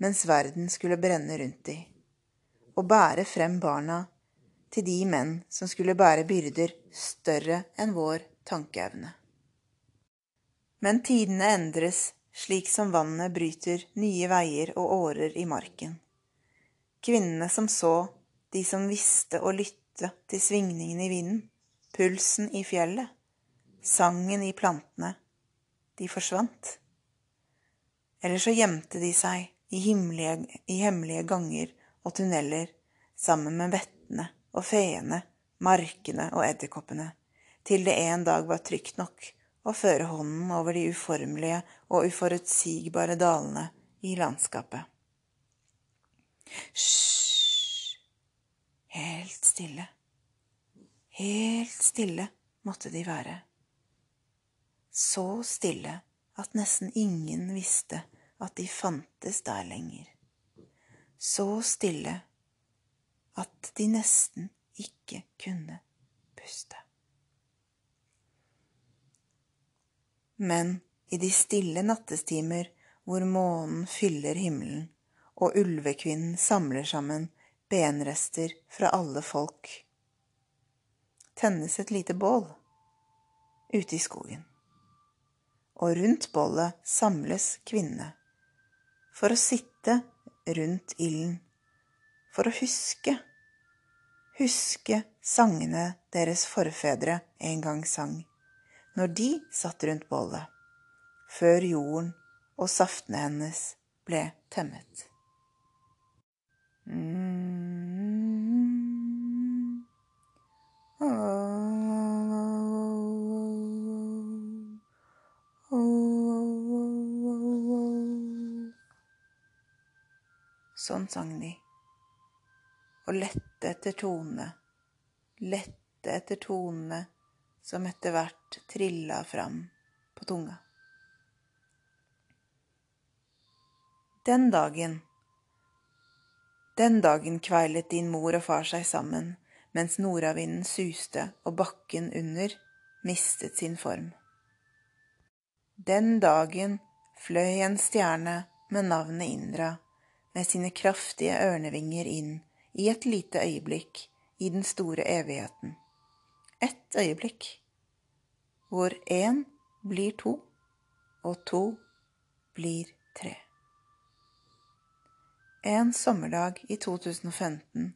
mens verden skulle brenne rundt de, og bære frem barna til de menn som skulle bære byrder større enn vår tankeevne. Men tidene endres slik som vannet bryter nye veier og årer i marken. Kvinnene som så, de som visste å lytte til svingningene i vinden, pulsen i fjellet, sangen i plantene, de forsvant. Eller så gjemte de seg i, himmelige, i hemmelige ganger og tunneler sammen med vettene og feene, markene og edderkoppene, til det en dag var trygt nok å føre hånden over de uformelige og uforutsigbare dalene i landskapet. Hysj, helt stille, Helt stille måtte de være. Så stille at nesten ingen visste at de fantes der lenger. Så stille at de nesten ikke kunne puste. Men i de stille nattestimer hvor månen fyller himmelen, og ulvekvinnen samler sammen benrester fra alle folk, tennes et lite bål ute i skogen. Og rundt bålet samles kvinnene for å sitte rundt ilden, for å huske, huske sangene deres forfedre en gang sang, når de satt rundt bålet, før jorden og saftene hennes ble temmet. Mm. Sånn sang de, og lette etter tonene, lette etter tonene som etter hvert trilla fram på tunga. Den dagen Den dagen kveilet din mor og far seg sammen mens nordavinden suste og bakken under mistet sin form. Den dagen fløy en stjerne med navnet Indra med sine kraftige ørnevinger inn i et lite øyeblikk i den store evigheten. Ett øyeblikk hvor én blir to, og to blir tre. En sommerdag i 2015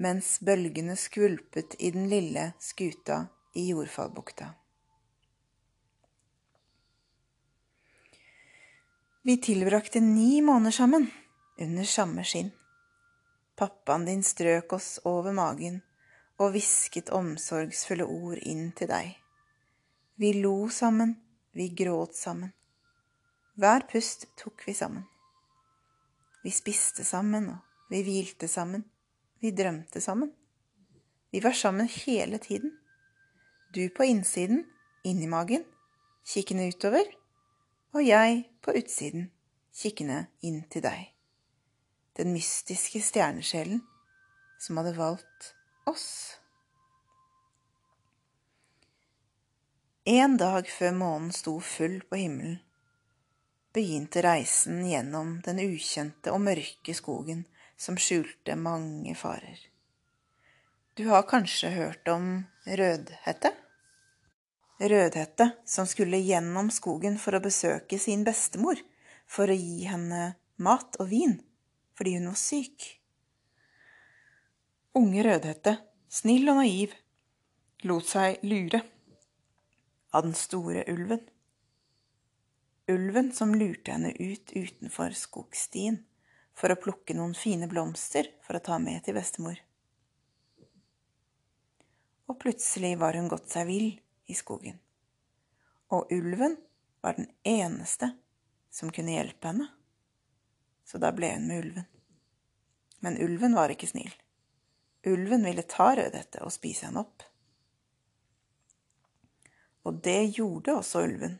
mens bølgene skvulpet i den lille skuta i Jordfallbukta. Vi tilbrakte ni måneder sammen, under samme skinn. Pappaen din strøk oss over magen og hvisket omsorgsfulle ord inn til deg. Vi lo sammen, vi gråt sammen. Hver pust tok vi sammen. Vi spiste sammen, og vi hvilte sammen. Vi drømte sammen. Vi var sammen hele tiden. Du på innsiden, inni magen, kikkende utover, og jeg på utsiden, kikkende inn til deg. Den mystiske stjernesjelen som hadde valgt oss. En dag før månen sto full på himmelen, begynte reisen gjennom den ukjente og mørke skogen som skjulte mange farer. Du har kanskje hørt om Rødhette? Rødhette som skulle gjennom skogen for å besøke sin bestemor for å gi henne mat og vin fordi hun var syk. Unge Rødhette, snill og naiv, lot seg lure av den store ulven ulven som lurte henne ut utenfor skogstien for å plukke noen fine blomster for å ta med til bestemor. Og plutselig var hun gått seg vill i skogen, og ulven var den eneste som kunne hjelpe henne, så da ble hun med ulven. Men ulven var ikke snill. Ulven ville ta Rødhette og spise henne opp. Og det gjorde også ulven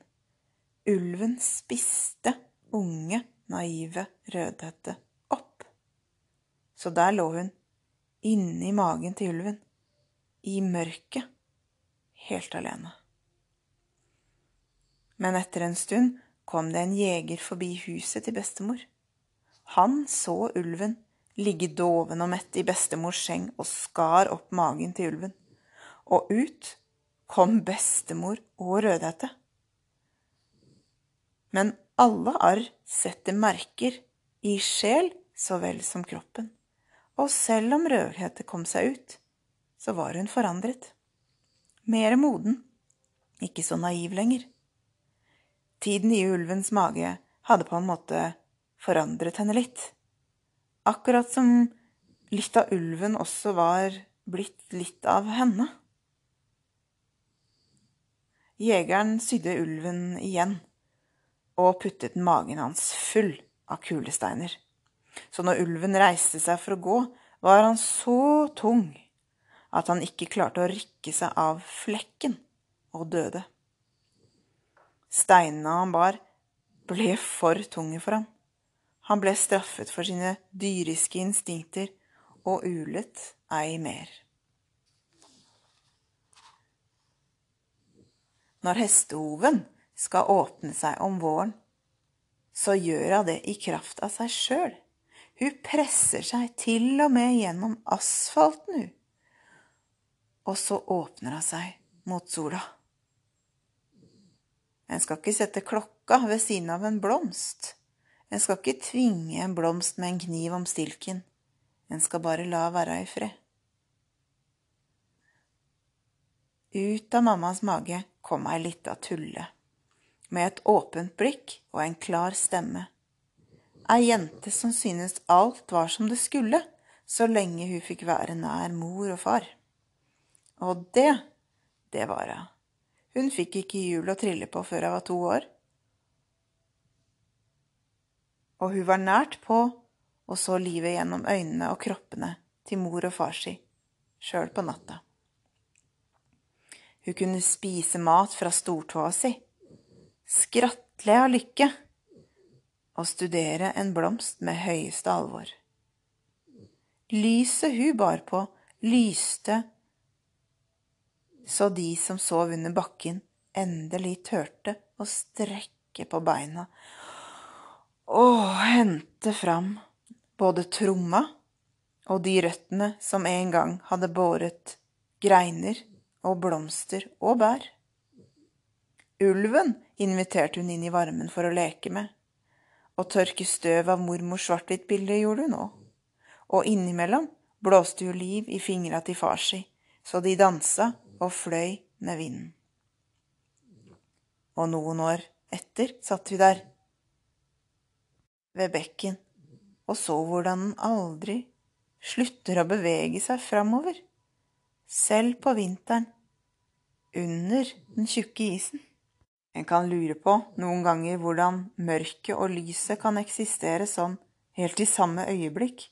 Ulven spiste unge, naive Rødhette opp. Så der lå hun, inni magen til ulven, i mørket, helt alene. Men etter en stund kom det en jeger forbi huset til bestemor. Han så ulven ligge doven og mett i bestemors seng og skar opp magen til ulven. Og ut kom bestemor og Rødhette. Men alle arr setter merker, i sjel så vel som kroppen. Og selv om Rødhette kom seg ut, så var hun forandret. Mer moden, ikke så naiv lenger. Tiden i ulvens mage hadde på en måte forandret henne litt. Akkurat som litt av ulven også var blitt litt av henne. Jegeren sydde ulven igjen og puttet magen hans full av kulesteiner. Så når ulven reiste seg for å gå, var han så tung at han ikke klarte å rykke seg av flekken, og døde. Steinene han bar, ble for tunge for ham. Han ble straffet for sine dyriske instinkter og ulet ei mer. Når hestehoven skal åpne seg om våren, så gjør hun det i kraft av seg sjøl. Hun presser seg til og med gjennom asfalten, hun. Og så åpner hun seg mot sola. En skal ikke sette klokka ved siden av en blomst. En skal ikke tvinge en blomst med en kniv om stilken. En skal bare la være i fred. Ut av mammas mage kom ei lita tulle, med et åpent blikk og en klar stemme. Ei jente som synes alt var som det skulle, så lenge hun fikk være nær mor og far. Og det, det var hun. Hun fikk ikke hjul å trille på før hun var to år. Og hun var nært på og så livet gjennom øynene og kroppene til mor og far si, sjøl på natta. Hun kunne spise mat fra stortåa si, skratle av lykke og studere en blomst med høyeste alvor. Lyset hun bar på, lyste så de som sov under bakken, endelig turte å strekke på beina og hente fram både tromma og de røttene som en gang hadde båret greiner og blomster og bær. Ulven inviterte hun inn i varmen for å leke med, og tørke støv av mormors svart-hvitt-bilde gjorde hun òg, og innimellom blåste hun liv i fingra til far si, så de dansa og fløy med vinden. Og noen år etter satt vi der, ved bekken, og så hvordan den aldri slutter å bevege seg framover selv på vinteren, under den tjukke isen. En kan lure på noen ganger hvordan mørket og lyset kan eksistere sånn helt i samme øyeblikk,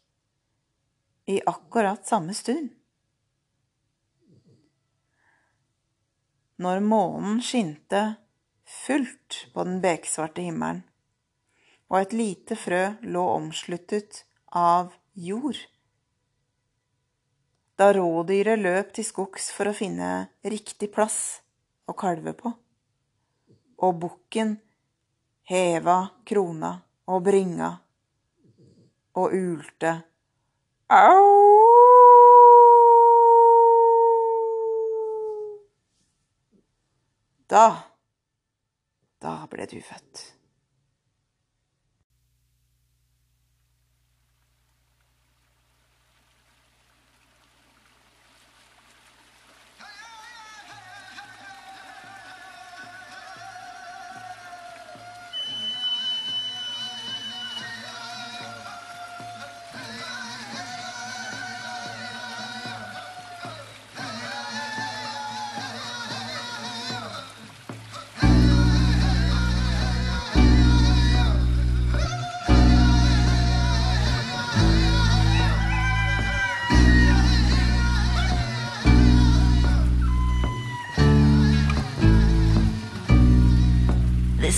i akkurat samme stund. Når månen skinte fullt på den beksvarte himmelen, og et lite frø lå omsluttet av jord da rådyret løp til skogs for å finne riktig plass å kalve på, og bukken heva krona og bringa og ulte au. Da, da ble du født.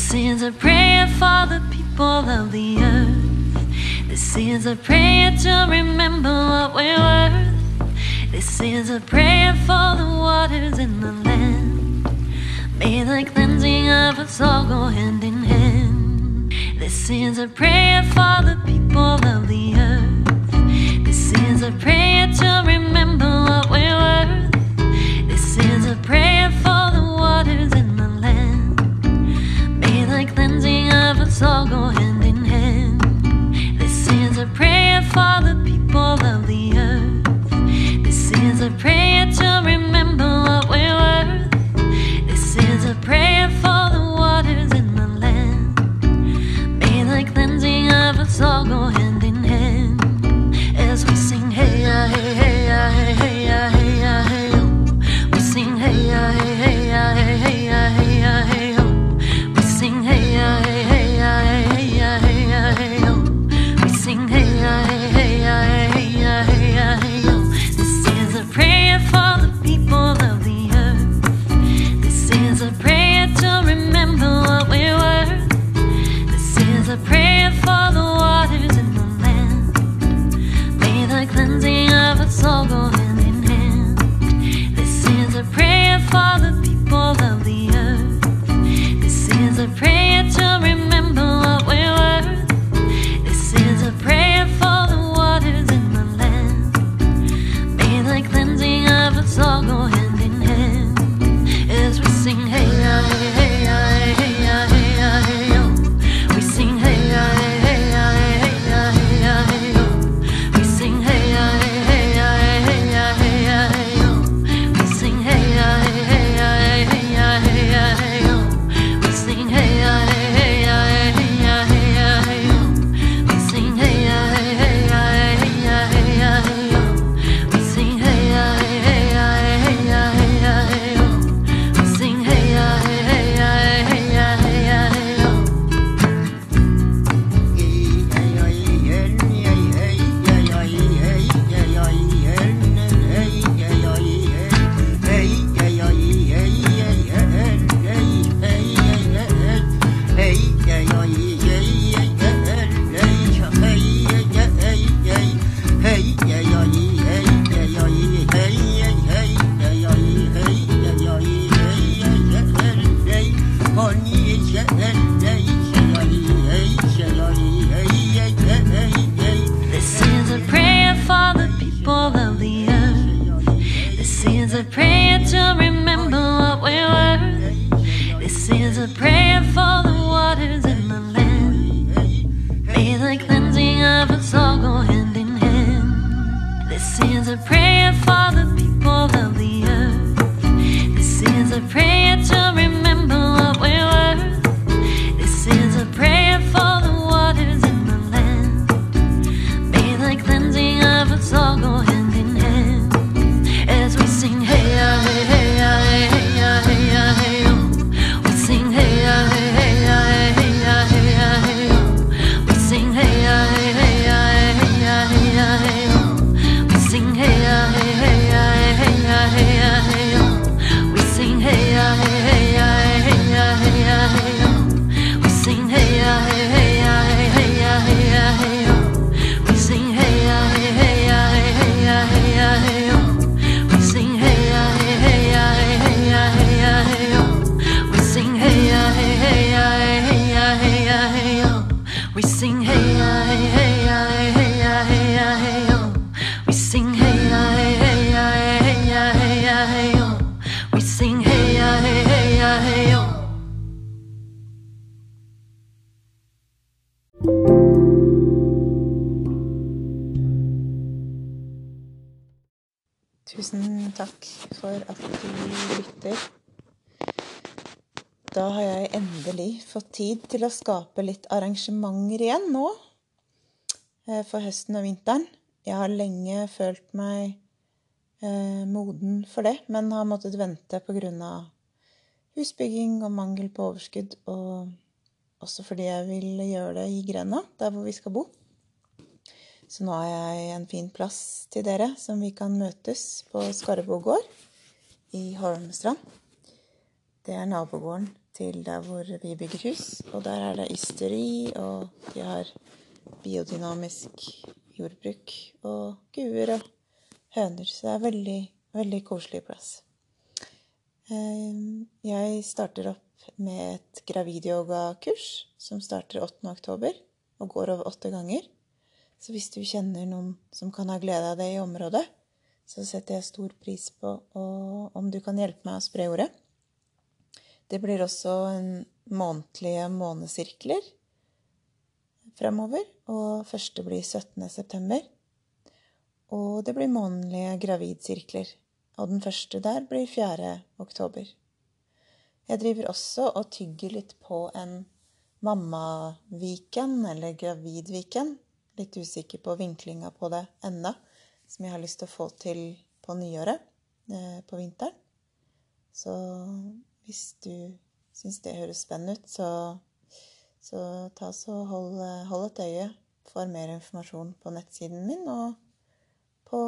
This is a prayer for the people of the earth. This is a prayer to remember what we're worth. This is a prayer for the waters in the land. May the cleansing of us all go hand in hand. This is a prayer for the people of the earth. This is a prayer to remember what we're worth. This is a prayer for the waters in of all go hand in hand. This is a prayer for the people of the earth. This is a prayer to remember what we're worth. This is a prayer a prayer to remember what we were. This is a prayer for the waters and the land. May the cleansing of us all go hand in hand. This is a prayer. Skape litt arrangementer igjen nå eh, for høsten og vinteren. Jeg har lenge følt meg eh, moden for det, men har måttet vente pga. husbygging og mangel på overskudd, og også fordi jeg vil gjøre det i grenda, der hvor vi skal bo. Så nå har jeg en fin plass til dere som vi kan møtes på Skarbo gård i Holmestrand. Det er nabogården til der hvor vi bygger hus. Og der er det ysteri, og de har biodynamisk jordbruk og guer og høner. Så det er veldig, veldig koselig plass. Eh, jeg starter opp med et gravidyoga-kurs som starter 8. oktober og går over åtte ganger. Så hvis du kjenner noen som kan ha glede av det i området, så setter jeg stor pris på om du kan hjelpe meg å spre ordet. Det blir også månedlige månesirkler fremover, og første blir 17. september. Og det blir månedlige gravidsirkler, og den første der blir 4. oktober. Jeg driver også og tygger litt på en mammaviken, eller gravidviken, litt usikker på vinklinga på det enda, som jeg har lyst til å få til på nyåret, eh, på vinteren. Så hvis du syns det høres spennende ut, så, så ta så hold, hold, et øye for mer informasjon på nettsiden min og på,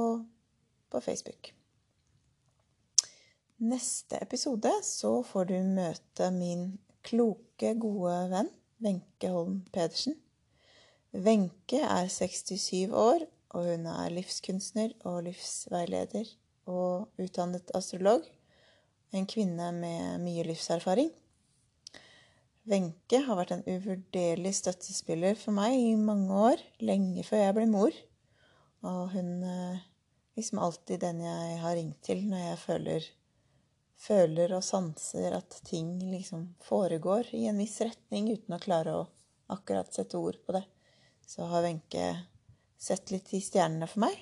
på Facebook. Neste episode så får du møte min kloke, gode venn Wenche Holm Pedersen. Wenche er 67 år, og hun er livskunstner og livsveileder og utdannet astrolog. En kvinne med mye livserfaring. Wenche har vært en uvurderlig støttespiller for meg i mange år, lenge før jeg ble mor. Og hun er liksom alltid den jeg har ringt til når jeg føler, føler og sanser at ting liksom foregår i en viss retning uten å klare å akkurat sette ord på det så har Wenche sett litt i stjernene for meg.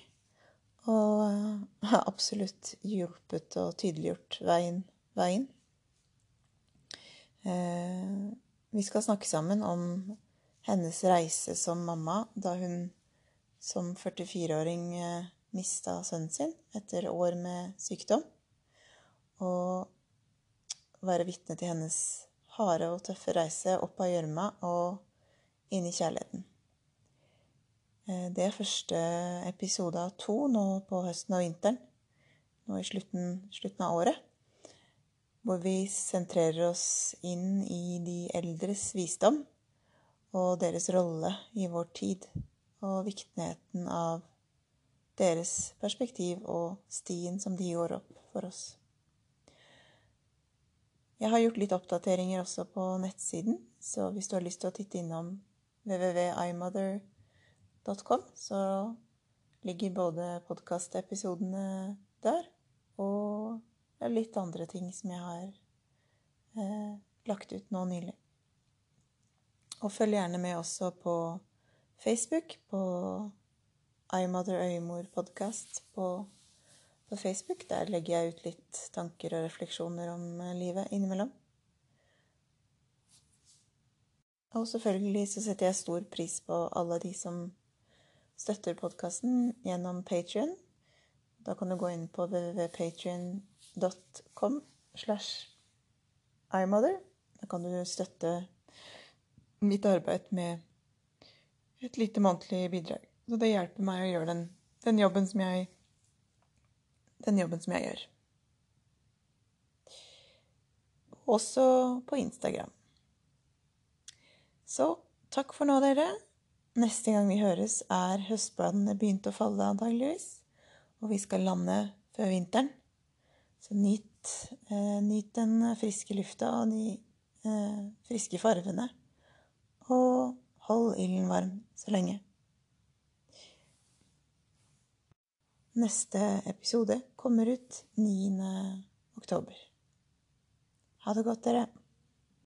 Og eh, har absolutt hjulpet og tydeliggjort veien. veien. Eh, vi skal snakke sammen om hennes reise som mamma da hun som 44-åring eh, mista sønnen sin etter år med sykdom. Og være vitne til hennes harde og tøffe reise opp av gjørma og inn i kjærligheten. Eh, det er første episode av to nå på høsten og vinteren. Nå i slutten, slutten av året. Hvor vi sentrerer oss inn i de eldres visdom og deres rolle i vår tid. Og viktigheten av deres perspektiv og stien som de går opp for oss. Jeg har gjort litt oppdateringer også på nettsiden, så hvis du har lyst til å titte innom www.imother.com .com, så ligger både podkastepisodene der og litt andre ting som jeg har eh, lagt ut nå nylig. Og følg gjerne med også på Facebook, på iMother Øymor podkast på, på, Facebook. Der legger jeg ut litt tanker og refleksjoner om eh, livet innimellom. Og selvfølgelig så setter jeg stor pris på alle de som støtter podkasten gjennom Patrion. Da kan du gå inn på www.patrion.com slash imother. Da kan du støtte mitt arbeid med et lite månedlig bidrag. Så det hjelper meg å gjøre den, den, jobben som jeg Den jobben som jeg gjør. Også på Instagram. Så takk for nå, dere. Neste gang vi høres, er høstbladene begynt å falle, antageligvis. Og vi skal lande før vinteren. Så nyt, eh, nyt den friske lufta og de eh, friske farvene. Og hold ilden varm så lenge. Neste episode kommer ut 9. oktober. Ha det godt, dere.